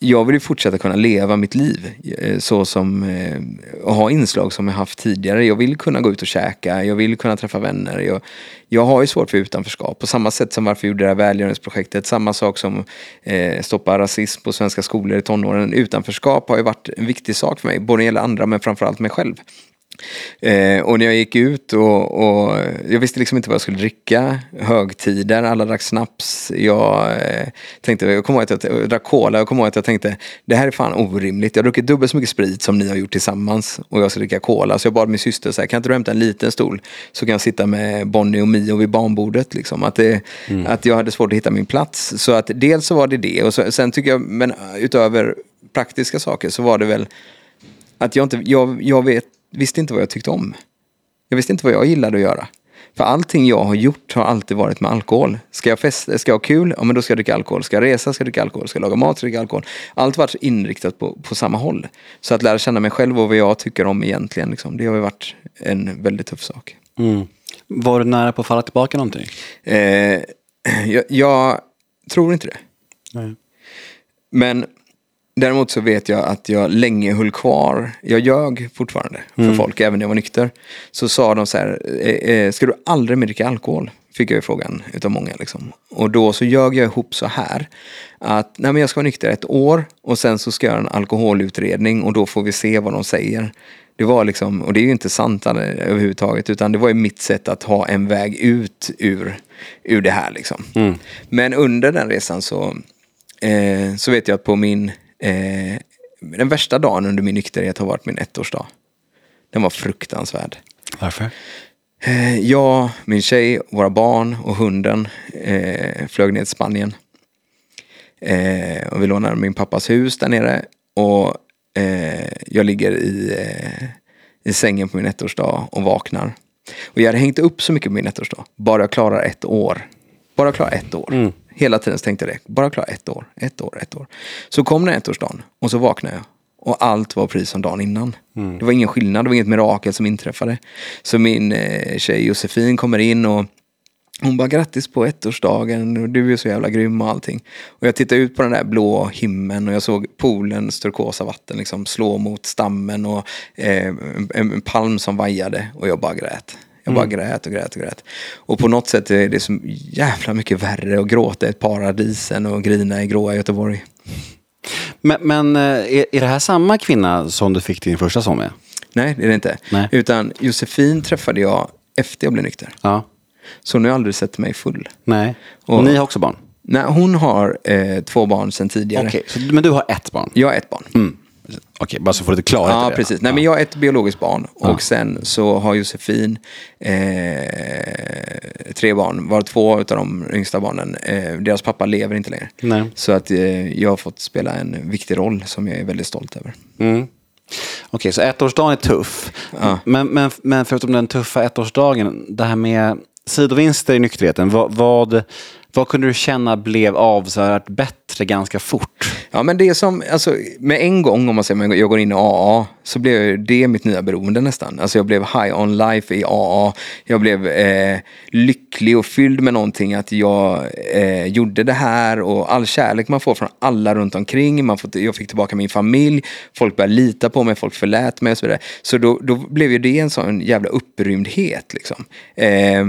jag vill ju fortsätta kunna leva mitt liv eh, så som eh, och ha inslag som jag haft tidigare. Jag vill kunna gå ut och käka, jag vill kunna träffa vänner. Jag, jag har ju svårt för utanförskap. På samma sätt som varför jag gjorde det här välgörenhetsprojektet. Samma sak som eh, stoppa rasism på svenska skolor i tonåren. Utanförskap har ju varit en viktig sak för mig. Både när det gäller andra men framförallt mig själv. Eh, och när jag gick ut och, och jag visste liksom inte vad jag skulle dricka. Högtider, alla drack snaps. Jag eh, tänkte, jag kommer ihåg att jag, drack cola. Jag kommer ihåg att jag tänkte, det här är fan orimligt. Jag har druckit dubbelt så mycket sprit som ni har gjort tillsammans. Och jag ska dricka cola. Så jag bad min syster, så här, kan inte du hämta en liten stol? Så kan jag sitta med Bonnie och Mio vid barnbordet. Liksom. Att, det, att jag hade svårt att hitta min plats. Så att dels så var det det. Och så, sen tycker jag, men utöver praktiska saker så var det väl att jag inte, jag, jag vet, visste inte vad jag tyckte om. Jag visste inte vad jag gillade att göra. För allting jag har gjort har alltid varit med alkohol. Ska jag festa, ska jag ha kul, ja men då ska jag dricka alkohol. Ska jag resa, ska jag dricka alkohol. Ska jag laga mat, ska jag dricka alkohol. Allt har varit inriktat på, på samma håll. Så att lära känna mig själv och vad jag tycker om egentligen, liksom, det har ju varit en väldigt tuff sak. Mm. Var du nära på att falla tillbaka någonting? Eh, jag, jag tror inte det. Nej. Men däremot så vet jag att jag länge höll kvar. Jag ljög fortfarande för folk, även när jag var nykter. Så sa de så här, eh, eh, ska du aldrig mer dricka alkohol? Fick jag ju frågan utav många. Liksom. Och då så ljög jag ihop så här. Att nej, men jag ska vara nykter ett år och sen så ska jag göra en alkoholutredning och då får vi se vad de säger. Det var liksom, och det är ju inte sant överhuvudtaget, utan det var ju mitt sätt att ha en väg ut ur, ur det här. Liksom. Men under den resan så, eh, så vet jag att på min, eh, den värsta dagen under min nykterhet har varit min ettårsdag. Den var fruktansvärd. Varför? Eh, jag, min tjej, våra barn och hunden eh, flög ner till Spanien. Eh, och vi lånade min pappas hus där nere. Och eh, jag ligger i, eh, i sängen på min ettårsdag och vaknar. Och jag hade hängt upp så mycket på min ettårsdag. Bara jag klarar ett år. Bara jag klarar ett år. Hela tiden så tänkte jag det. Bara jag klarar ett år, ett år, ett år. Så kom den ettårsdagen och så vaknade jag. Och allt var precis som dagen innan. Det var ingen skillnad, det var inget mirakel som inträffade. Så min eh, tjej Josefin kommer in och Hon bara grattis på ettårsdagen och du är så jävla grym och allting. Och jag tittade ut på den där blå himlen och jag såg poolens turkosa vatten liksom slå mot stammen och eh, en, en palm som vajade och jag bara grät. Jag bara grät och grät och grät. Och på något sätt är det så jävla mycket värre att gråta i ett paradis än att grina i gråa Göteborg. Men, men eh, är, är det här samma kvinna som du fick din första son med? Nej, det är det inte. Nej. Utan Josefin träffade jag efter jag blev nykter. Ja. Så hon har aldrig sett mig full. Nej. Och Och- ni har också barn? Nej, hon har eh, två barn sedan tidigare. Okej, så- men du har ett barn? Jag har ett barn. Mm. Okej, bara så får du lite klarhet Ja, precis. Nej, Ja. men jag är ett biologiskt barn. Ja. Och sen så har Josefin eh, tre barn. Var två av de yngsta barnen, eh, deras pappa lever inte längre. Nej. Så att eh, jag har fått spela en viktig roll som jag är väldigt stolt över. Mm. Okej, så ettårsdagen är tuff. Ja. Men, men, men förutom den tuffa ettårsdagen, det här med sidovinster i nykterheten, vad, vad, vad kunde du känna blev avsevärt bättre ganska fort? Ja men det är som, alltså med en gång om man säger att jag går in i AA så blev det mitt nya beroende nästan. Alltså jag blev high on life i AA. Jag blev eh, lycklig och fylld med någonting att jag eh, gjorde det här och all kärlek man får från alla runt omkring. Man får, jag fick tillbaka min familj, folk började lita på mig, folk förlät mig och så vidare. Så då, då blev ju det en sån jävla upprymdhet liksom. Eh,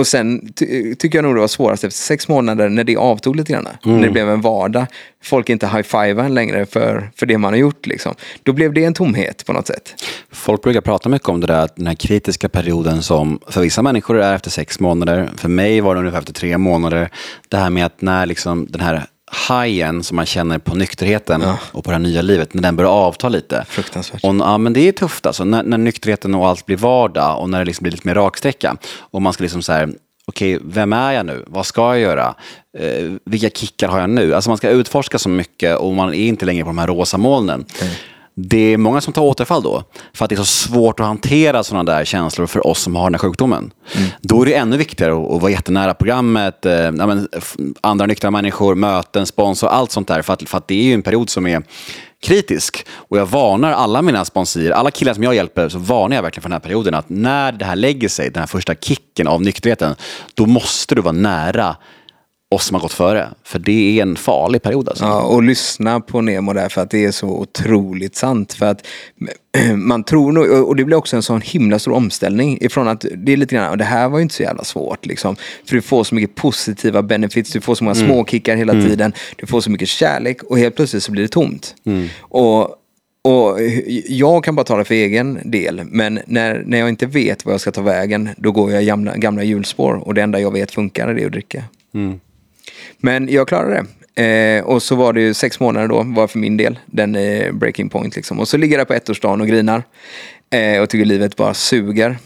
och sen ty tycker jag nog det var svårast efter sex månader när det avtog lite grann. När det blev en vardag. Folk inte high-fivar längre för, för det man har gjort. Liksom. Då blev det en tomhet på något sätt. Folk brukar prata mycket om det där, att den här kritiska perioden som för vissa människor är efter sex månader. För mig var det ungefär efter tre månader. Det här med att när liksom den här hajen som man känner på nykterheten Ja. och på det här nya livet, när den börjar avta lite. Fruktansvärt. Och, ja, men det är tufft alltså, när, när nykterheten och allt blir vardag och när det liksom blir lite mer raksträcka. Och man ska liksom så här, okej, vem är jag nu? Vad ska jag göra? Eh, vilka kickar har jag nu? Alltså man ska utforska så mycket och man är inte längre på de här rosa molnen. Det är många som tar återfall då, för att det är så svårt att hantera sådana där känslor för oss som har den här sjukdomen. Då är det ännu viktigare att, vara jättenära programmet, eh, andra nyktra människor, möten, sponsor, allt sånt där. För att, för att det är ju en period som är kritisk. Och jag varnar alla mina sponsorer, alla killar som jag hjälper, så varnar jag verkligen för den här perioden. Att när det här lägger sig, den här första kicken av nykterheten, då måste du vara nära oss som har gått före. För det är en farlig period alltså. Ja, och lyssna på Nemo där för att det är så otroligt sant. För att man tror nog, och det blir också en sån himla stor omställning ifrån att det är lite grann, och det här var ju inte så jävla svårt liksom. För du får så mycket positiva benefits, du får så många småkickar hela tiden, du får så mycket kärlek och helt plötsligt så blir det tomt. Och och jag kan bara tala för egen del, men när, när jag inte vet vad jag ska ta vägen, då går jag gamla, gamla hjulspår och det enda jag vet funkar det är att dricka. Men jag klarade det. Eh, och så var det ju sex månader då, var för min del, den eh, breaking point liksom. Och så ligger jag på ettårsdagen och grinar. Eh, och tycker livet bara suger.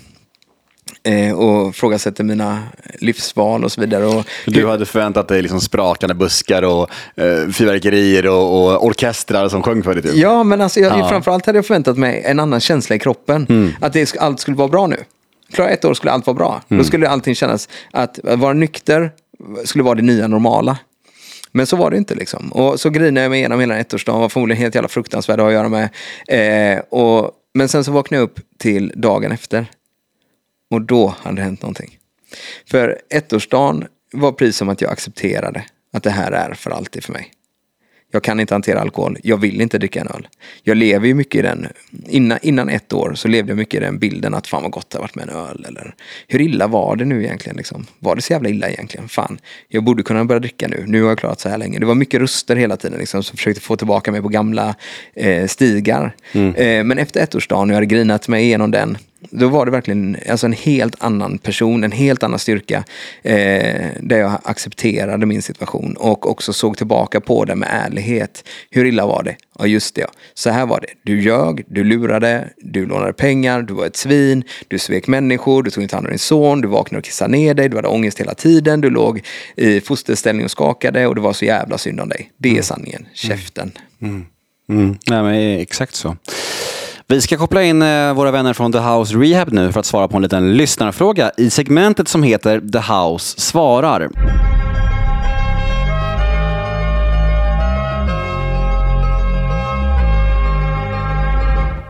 Eh, och frågasätter mina livsval och så vidare. Och, Du hade förväntat dig liksom sprakande buskar och eh, fyrverkerier och, och orkestrar som sjöng för dig. Typ. Ja, men alltså, jag, Ja. Mm. framförallt hade jag förväntat mig en annan känsla i kroppen. Att det, allt skulle vara bra nu. Klara ett år skulle allt vara bra. Mm. Då skulle allting kännas, att vara nykter skulle vara det nya normala. Men så var det inte liksom. Och så grinade jag mig igenom hela ettårsdagen, var förmodligen helt jävla fruktansvärd att ha att göra med. Eh, och, men sen så vaknade jag upp till dagen efter. Och då hade det hänt någonting. För ettårsdagen var precis som att jag accepterade att det här är för alltid för mig. Jag kan inte hantera alkohol. Jag vill inte dricka en öl. Jag lever ju mycket i den. Innan, innan ett år så levde jag mycket i den bilden att fan vad gott det har varit med en öl. Eller hur illa var det nu egentligen? Liksom? Var det så jävla illa egentligen? Fan, jag borde kunna börja dricka nu. Nu har jag klarat så här länge. Det var mycket röster hela tiden liksom, som försökte få tillbaka mig på gamla eh, stigar. Eh, men efter ettårsdagen, jag hade grinat mig igenom den. Då var det verkligen alltså en helt annan person, en helt annan styrka. Eh, där jag accepterade min situation och också såg tillbaka på det med ärlighet. Hur illa var det? Ja just det, ja. så här var det. Du ljög, du lurade, du lånade pengar, du var ett svin, du svek människor, du tog inte hand om din son, du vaknade och kissade ner dig, du hade ångest hela tiden, du låg i fosterställning och skakade och det var så jävla synd om dig. Det är sanningen, käften. Mm. Nej, men exakt så. Vi ska koppla in eh, våra vänner från The House Rehab nu för att svara på en liten lyssnarfråga i segmentet som heter The House svarar.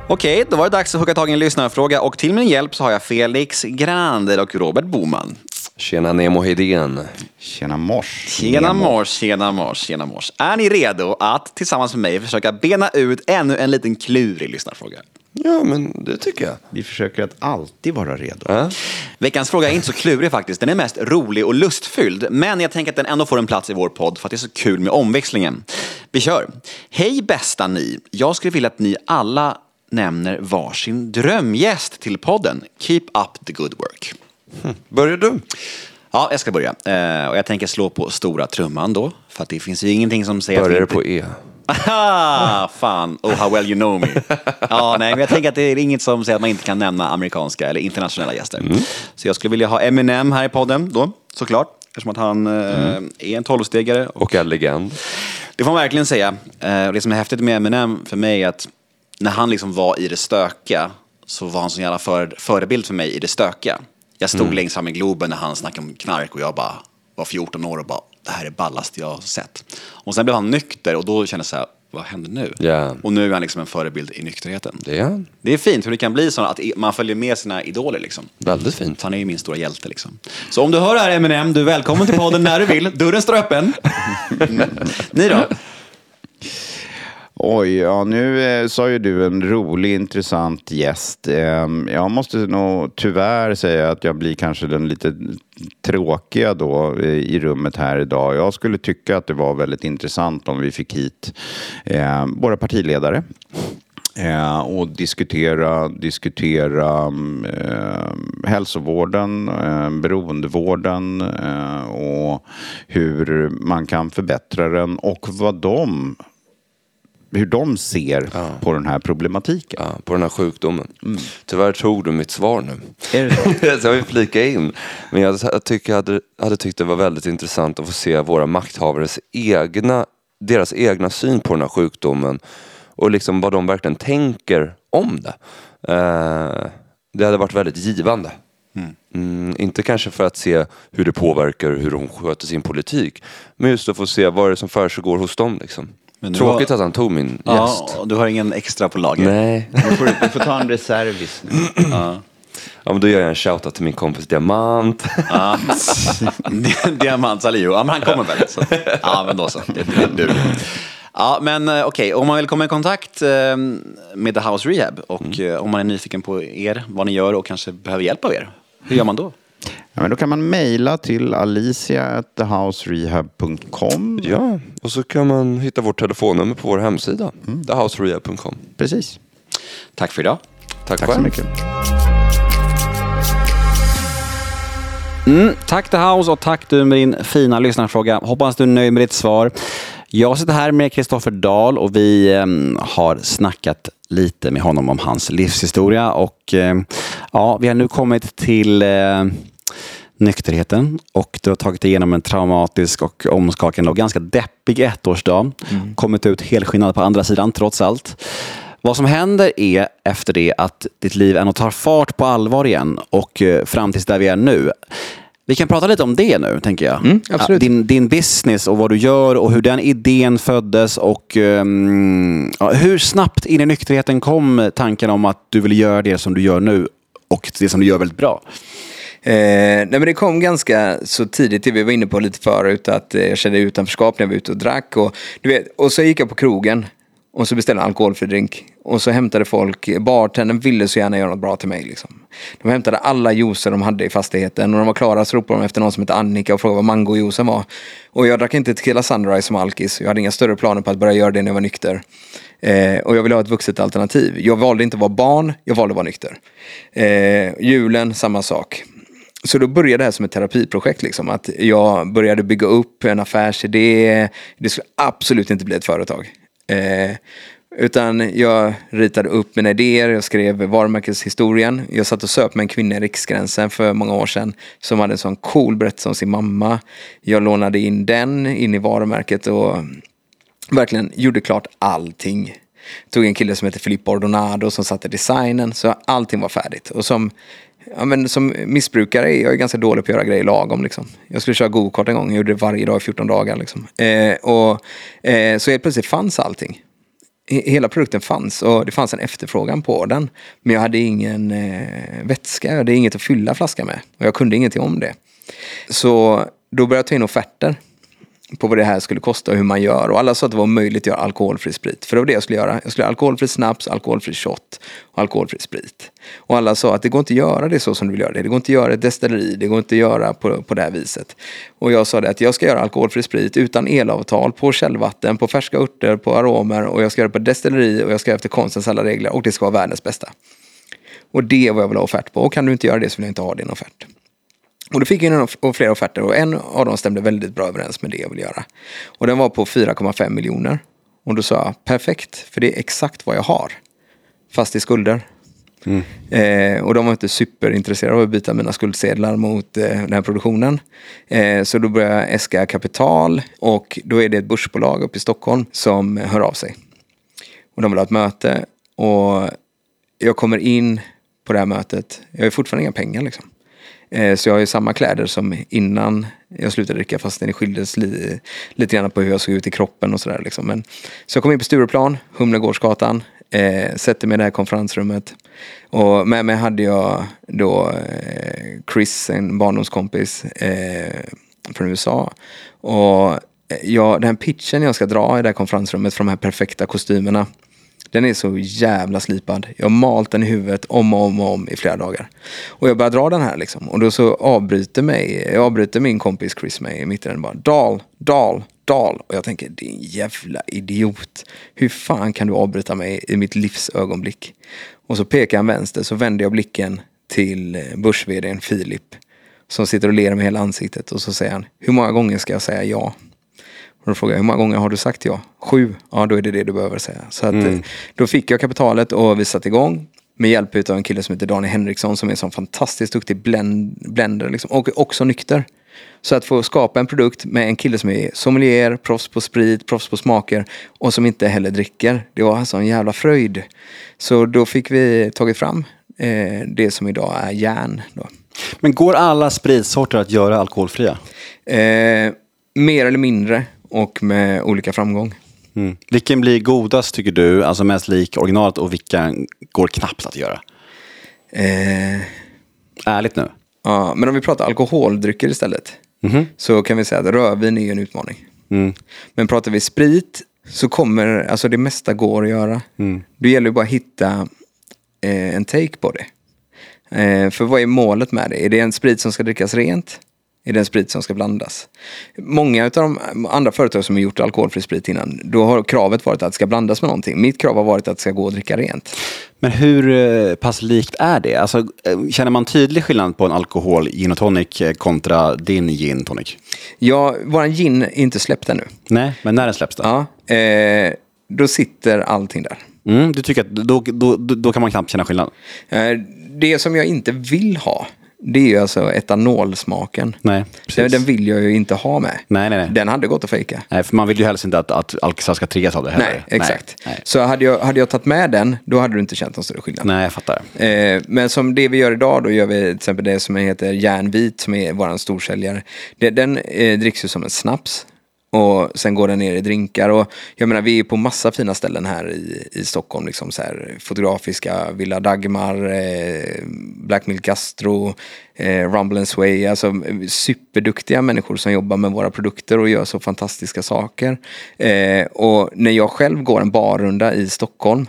Okej, då var det dags att hugga tag i en lyssnarfråga och till min hjälp så har jag Felix Grander och Robert Boman. Tjena Nemo Hedén. Tjena mors. Tjena Nemo. mors, tjena mors, tjena mors. Är ni redo att tillsammans med mig försöka bena ut ännu en liten klurig lyssnarfråga? Ja, men det tycker jag. Vi försöker att alltid vara redo. Ja. Veckans fråga är inte så klurig faktiskt. Den är mest rolig och lustfylld. Men jag tänker att den ändå får en plats i vår podd för att det är så kul med omväxlingen. Vi kör. Hej bästa ni. Jag skulle vilja att ni alla nämner varsin drömgäst till podden. Keep up the good work. Börjar du? Ja, jag ska börja. Eh, och jag tänker slå på stora trumman då. För att det finns ju ingenting som säger att vi Börjar inte... på E? Aha, fan, oh how well you know me. Ja, nej, men jag tänker att det är inget som säger att man inte kan nämna amerikanska eller internationella gäster. Så jag skulle vilja ha Eminem här i podden då, såklart. Eftersom att han eh, är en tolvstegare. Och är legend. Det får man verkligen säga. Eh, det som är häftigt med Eminem för mig är att när han liksom var i det stökiga så var han så jävla för, förebild för mig i det stökiga. Jag stod längst fram i Globen när han snackade om knark och jag bara var 14 år och bara det här är ballast jag har sett. Och sen blev han nykter och då kände jag så här, vad händer nu? Ja. Och nu är han liksom en förebild i nykterheten. Det är han. Det är fint hur det kan bli så att man följer med sina idoler liksom. Väldigt fint. Han är ju min stora hjälte liksom. Så om du hör det här Eminem, du är välkommen till podden när du vill. Dörren står öppen. Ni då? Oj, ja nu eh, sa ju du en rolig, intressant gäst. Eh, jag måste nog tyvärr säga att jag blir kanske den lite tråkiga då eh, i rummet här idag. Jag skulle tycka att det var väldigt intressant om vi fick hit eh, våra partiledare. Eh, och diskutera, diskutera eh, hälsovården, eh, beroendevården eh, och hur man kan förbättra den och vad de hur de ser på den här problematiken. Ja, på den här sjukdomen. Tyvärr tog du mitt svar nu. Är det så jag vill flika in. Men jag, jag tycker jag hade, hade tyckt det var väldigt intressant att få se våra makthavares egna, deras egna syn på den här sjukdomen. Och liksom vad de verkligen tänker om det. Eh, det hade varit väldigt givande. Mm, inte kanske för att se hur det påverkar hur de sköter sin politik. Men just att få se vad det är som försiggår hos dem. Liksom. Tråkigt har- att han tog min gäst. Ja, och du har ingen extra på lager? Nej. Du får, du får ta en reservis nu. Ja. Ja men då gör jag en shoutout till min kompis Diamant. Ja. Diamant Salihu, ja men han kommer väl? Så. Ja men då så, det, det, du. Ja men eh, okej, om man vill komma i kontakt eh, med The House Rehab och eh, om man är nyfiken på er, vad ni gör och kanske behöver hjälp av er, hur gör man då? Ja, men då kan man mejla till alicia.thehouserehab.com. Ja, och så kan man hitta vårt telefonnummer på vår hemsida. Thehouserehab.com. Precis. Tack för idag. Tack, Tack så mycket. Mm, tack The House och tack du med din fina lyssnarfråga. Hoppas du är nöjd med ditt svar. Jag sitter här med Kristoffer Dahl och vi eh, har snackat lite med honom om hans livshistoria. Och eh, ja, Vi har nu kommit till eh, nykterheten och du har tagit dig igenom en traumatisk och omskakande och ganska deppig ettårsdag. Kommit ut helskinnad på andra sidan trots allt. Vad som händer är efter det att ditt liv ändå tar fart på allvar igen och eh, fram tills där vi är nu. Vi kan prata lite om det nu, tänker jag. Mm, Din, din business och vad du gör och hur den idén föddes och ja, hur snabbt in i nykterheten kom tanken om att du vill göra det som du gör nu och det som du gör väldigt bra. Eh, nej men det kom ganska så tidigt, det vi var inne på lite förut, att eh, jag kände utanförskap när jag var ute och drack. Och, du vet, och så gick jag på krogen och så beställde jag en alkoholfri drink. Och så hämtade folk, bartendern ville så gärna göra något bra till mig. Liksom. De hämtade alla juicer de hade i fastigheten och när de var klara så ropade de efter någon som hette Annika och frågade vad mangojuicen var. Och jag drack inte tequila sunrise som alkis, jag hade inga större planer på att börja göra det när jag var nykter. Eh, och jag ville ha ett vuxet alternativ. Jag valde inte att vara barn, jag valde att vara nykter. Eh, julen, samma sak. Så då började det här som ett terapiprojekt. Liksom. Att jag började bygga upp en affärsidé. Det skulle absolut inte bli ett företag. Eh, utan jag ritade upp mina idéer, jag skrev varumärkeshistorien. Jag satt och söp med en kvinna i Riksgränsen för många år sedan. Som hade en sån cool berättelse om sin mamma. Jag lånade in den in i varumärket och verkligen gjorde klart allting. Tog en kille som heter Filippo Ordonado som satte designen, så allting var färdigt. Och som, ja, men som missbrukare är jag ganska dålig på att göra grejer lagom. Liksom. Jag skulle köra go-kart en gång, jag gjorde det varje dag i 14 dagar. Liksom. Eh, och, eh, så helt plötsligt fanns allting. Hela produkten fanns och det fanns en efterfrågan på den. Men jag hade ingen eh, vätska, jag hade inget att fylla flaskan med. Och jag kunde ingenting om det. Så då började jag ta in offerter på vad det här skulle kosta och hur man gör. Och alla sa att det var möjligt att göra alkoholfri sprit. För det var det jag skulle göra. Jag skulle göra alkoholfri snaps, alkoholfri shot och alkoholfri sprit. Och alla sa att det går inte att göra det så som du vill göra det. Det går inte att göra ett destilleri, det går inte att göra på, på det här viset. Och jag sa det att jag ska göra alkoholfri sprit utan elavtal, på källvatten, på färska örter, på aromer och jag ska göra det på destilleri och jag ska göra efter konstens alla regler och det ska vara världens bästa. Och det är vad jag vill ha offert på. Och kan du inte göra det så vill jag inte ha din offert. Och då fick jag in flera offerter och en av dem stämde väldigt bra överens med det jag vill göra. Och den var på 4,5 miljoner. Och då sa jag perfekt, för det är exakt vad jag har. Fast i skulder. Eh, och de var inte superintresserade av att byta mina skuldsedlar mot eh, den här produktionen. Eh, så då började jag äska kapital och då är det ett börsbolag uppe i Stockholm som hör av sig. Och de vill ha ett möte och jag kommer in på det här mötet. Jag har fortfarande inga pengar liksom. Eh, Så jag har ju samma kläder som innan jag slutade dricka fast det skildes li, lite grann på hur jag såg ut i kroppen och sådär. Liksom. Men, så jag kom in på Stureplan, Humlegårdsgatan, eh, sätter mig i det här konferensrummet. Och med mig hade jag då eh, Chris, en barndomskompis eh, från USA. Och eh, jag, den här pitchen jag ska dra i det här konferensrummet för de här perfekta kostymerna. Den är så jävla slipad. Jag har malt den i huvudet om och om och om i flera dagar. Och jag börjar dra den här liksom. Och då så avbryter mig, jag avbryter min kompis Chris mig i mitten. bara. Dal, Dal, Dal. Och jag tänker, din jävla idiot. Hur fan kan du avbryta mig i mitt livs ögonblick? Och så pekar han vänster, så vänder jag blicken till eh, börs Filip. Som sitter och ler med hela ansiktet. Och så säger han, hur många gånger ska jag säga ja? Och då frågar jag, hur många gånger har du sagt ja? Sju? Ja, då är det det du behöver säga. Så att, eh, då fick jag kapitalet och vi satte igång. Med hjälp av en kille som heter Daniel Henriksson som är en sån fantastiskt duktig blend, blender liksom, och också nykter. Så att få skapa en produkt med en kille som är sommelier, proffs på sprit, proffs på smaker och som inte heller dricker. Det var alltså en jävla fröjd. Så då fick vi tagit fram eh, det som idag är järn. Då. Men går alla spritsorter att göra alkoholfria? Eh, mer eller mindre och med olika framgång. Mm. Vilken blir godast tycker du, alltså mest lik originalet och vilken går knappt att göra? Eh, Ärligt nu. ja, men om vi pratar alkoholdrycker istället. Så kan vi säga att rödvin är en utmaning. Men pratar vi sprit så kommer, alltså det mesta går att göra. Det gäller ju bara att hitta eh, en take på det. Eh, för vad är målet med det? Är det en sprit som ska drickas rent? Är det en sprit som ska blandas? Många av de andra företag som har gjort alkoholfri sprit innan, då har kravet varit att det ska blandas med någonting. Mitt krav har varit att det ska gå att dricka rent. Men hur eh, pass likt är det? Alltså, eh, känner man tydlig skillnad på en alkohol gin och tonic eh, kontra din gin tonic? Ja, våran gin är inte släppt ännu. Nej, men när den släpps då? Ja, eh, då sitter allting där. Mm, du tycker att då, då, då, då kan man knappt känna skillnad? Eh, det som jag inte vill ha, det är ju alltså etanolsmaken. Nej. Den, den vill jag ju inte ha med. Nej, nej, nej. Den hade gått att fejka. Nej, för man vill ju helst inte att, att alkisar ska triggas av det heller. Nej, exakt. Nej, Så hade jag, hade jag tagit med den, då hade du inte känt någon större skillnad. nej jag fattar. Eh, men som det vi gör idag, då gör vi till exempel det som heter järnvit, som är vår storsäljare. Det, den eh, dricks ju som en snaps. Och sen går den ner i drinkar. Och jag menar, vi är på massa fina ställen här i, i Stockholm. Liksom så här, fotografiska, Villa Dagmar, eh, Black Milk Gastro, eh, Rumble and Sway. Alltså superduktiga människor som jobbar med våra produkter och gör så fantastiska saker. Eh, och när jag själv går en barrunda i Stockholm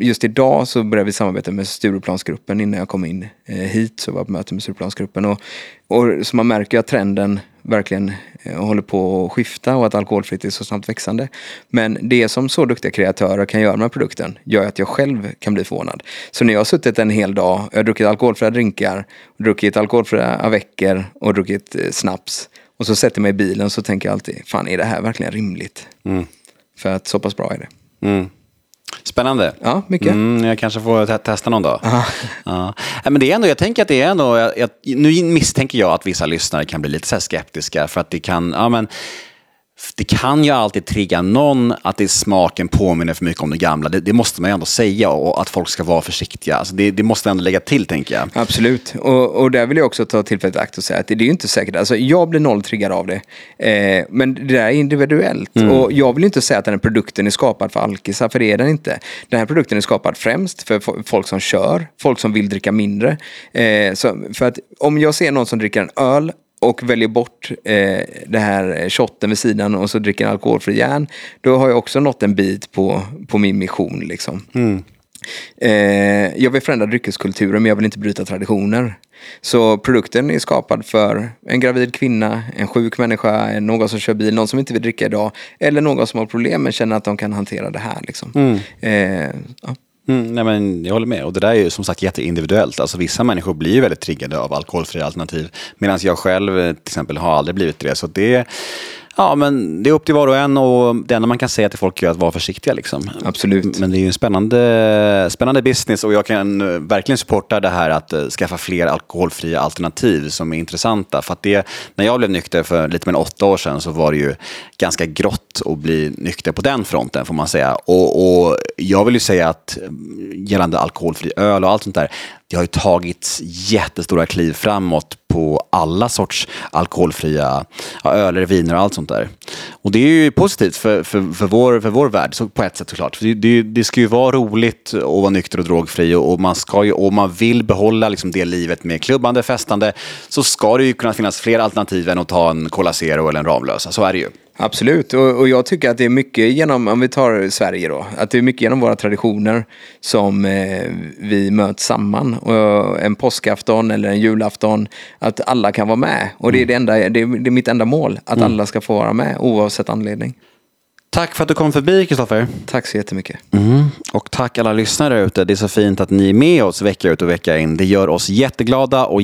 just idag så började vi samarbeta med Stureplansgruppen innan jag kom in eh, hit. Så var jag på möte med Stureplansgruppen. Och, och så man märker att trenden verkligen eh, håller på att skifta och att alkoholfritt är så snabbt växande. Men det som så duktiga kreatörer kan göra med produkten gör att jag själv kan bli förvånad. Så när jag har suttit en hel dag, jag har druckit alkoholfria drinkar, druckit alkoholfria avecker och druckit eh, snaps. Och så sätter jag mig i bilen så tänker jag alltid, fan är det här verkligen rimligt? För att så pass bra är det. Spännande. Ja, mycket. Mm, jag kanske får te- testa någon dag. Ja. Nej, Men det är ändå, jag tänker att det är ändå, jag, jag, nu misstänker jag att vissa lyssnare kan bli lite så skeptiska för att det kan, ja men, det kan ju alltid trigga någon att det smaken påminner för mycket om det gamla. Det, det måste man ju ändå säga och att folk ska vara försiktiga. Alltså det, det måste ändå lägga till, tänker jag. Absolut, och, och där vill jag också ta tillfället i akt och säga att det, det är ju inte säkert. Alltså, jag blir noll triggad av det, eh, men det där är individuellt. Och jag vill inte säga att den här produkten är skapad för alkisar, för det är den inte. Den här produkten är skapad främst för fo- folk som kör, folk som vill dricka mindre. Eh, så, för att om jag ser någon som dricker en öl och väljer bort eh, det här shotten vid sidan och så dricker alkoholfri järn, då har jag också nått en bit på, på min mission. Liksom. Eh, jag vill förändra dryckeskulturen men jag vill inte bryta traditioner. Så produkten är skapad för en gravid kvinna, en sjuk människa, någon som kör bil, någon som inte vill dricka idag eller någon som har problem men känner att de kan hantera det här. Liksom. Eh, ja. Mm, nej men jag håller med. Och det där är ju som sagt jätteindividuellt. Alltså vissa människor blir ju väldigt triggade av alkoholfria alternativ. Medan jag själv eh, till exempel har aldrig blivit det. Så det, ja, men det är upp till var och en och det enda man kan säga till folk är att vara försiktiga. Liksom. Absolut. Men det är ju en spännande, spännande business och jag kan eh, verkligen supporta det här att eh, skaffa fler alkoholfria alternativ som är intressanta. För det, när jag blev nykter för lite mer än åtta år sedan så var det ju ganska grått att bli nykter på den fronten får man säga. Och, och jag vill ju säga att eh, gällande alkoholfri öl och allt sånt där, det har ju tagits jättestora kliv framåt på alla sorts alkoholfria ja, öler, viner och allt sånt där. Och det är ju positivt för, för, för, vår, för vår värld, så på ett sätt såklart. För det, det, det ska ju vara roligt att vara nykter och drogfri och, och man ska ju, om man vill behålla liksom det livet med klubbande, festande, så ska det ju kunna finnas fler alternativ än att ta en Cola Zero eller en Ramlösa. Så är det ju. Absolut, och, och jag tycker att det är mycket genom, om vi tar Sverige då, att det är mycket genom våra traditioner som eh, vi möts samman. Och en påskafton eller en julafton, att alla kan vara med. Och det är, det enda, det är, det är mitt enda mål, att alla ska få vara med oavsett anledning. Tack för att du kom förbi, Kristoffer. Tack så jättemycket. Och tack alla lyssnare ute. Det är så fint att ni är med oss vecka ut och vecka in. Det gör oss jätteglada och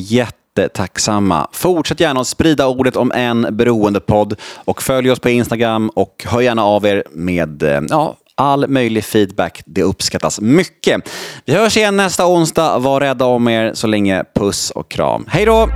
jättetacksamma. Fortsätt gärna att sprida ordet om en beroendepodd och följ oss på Instagram och hör gärna av er med eh, ja, all möjlig feedback. Det uppskattas mycket. Vi hörs igen nästa onsdag. Var rädda om er så länge. Puss och kram. Hej då!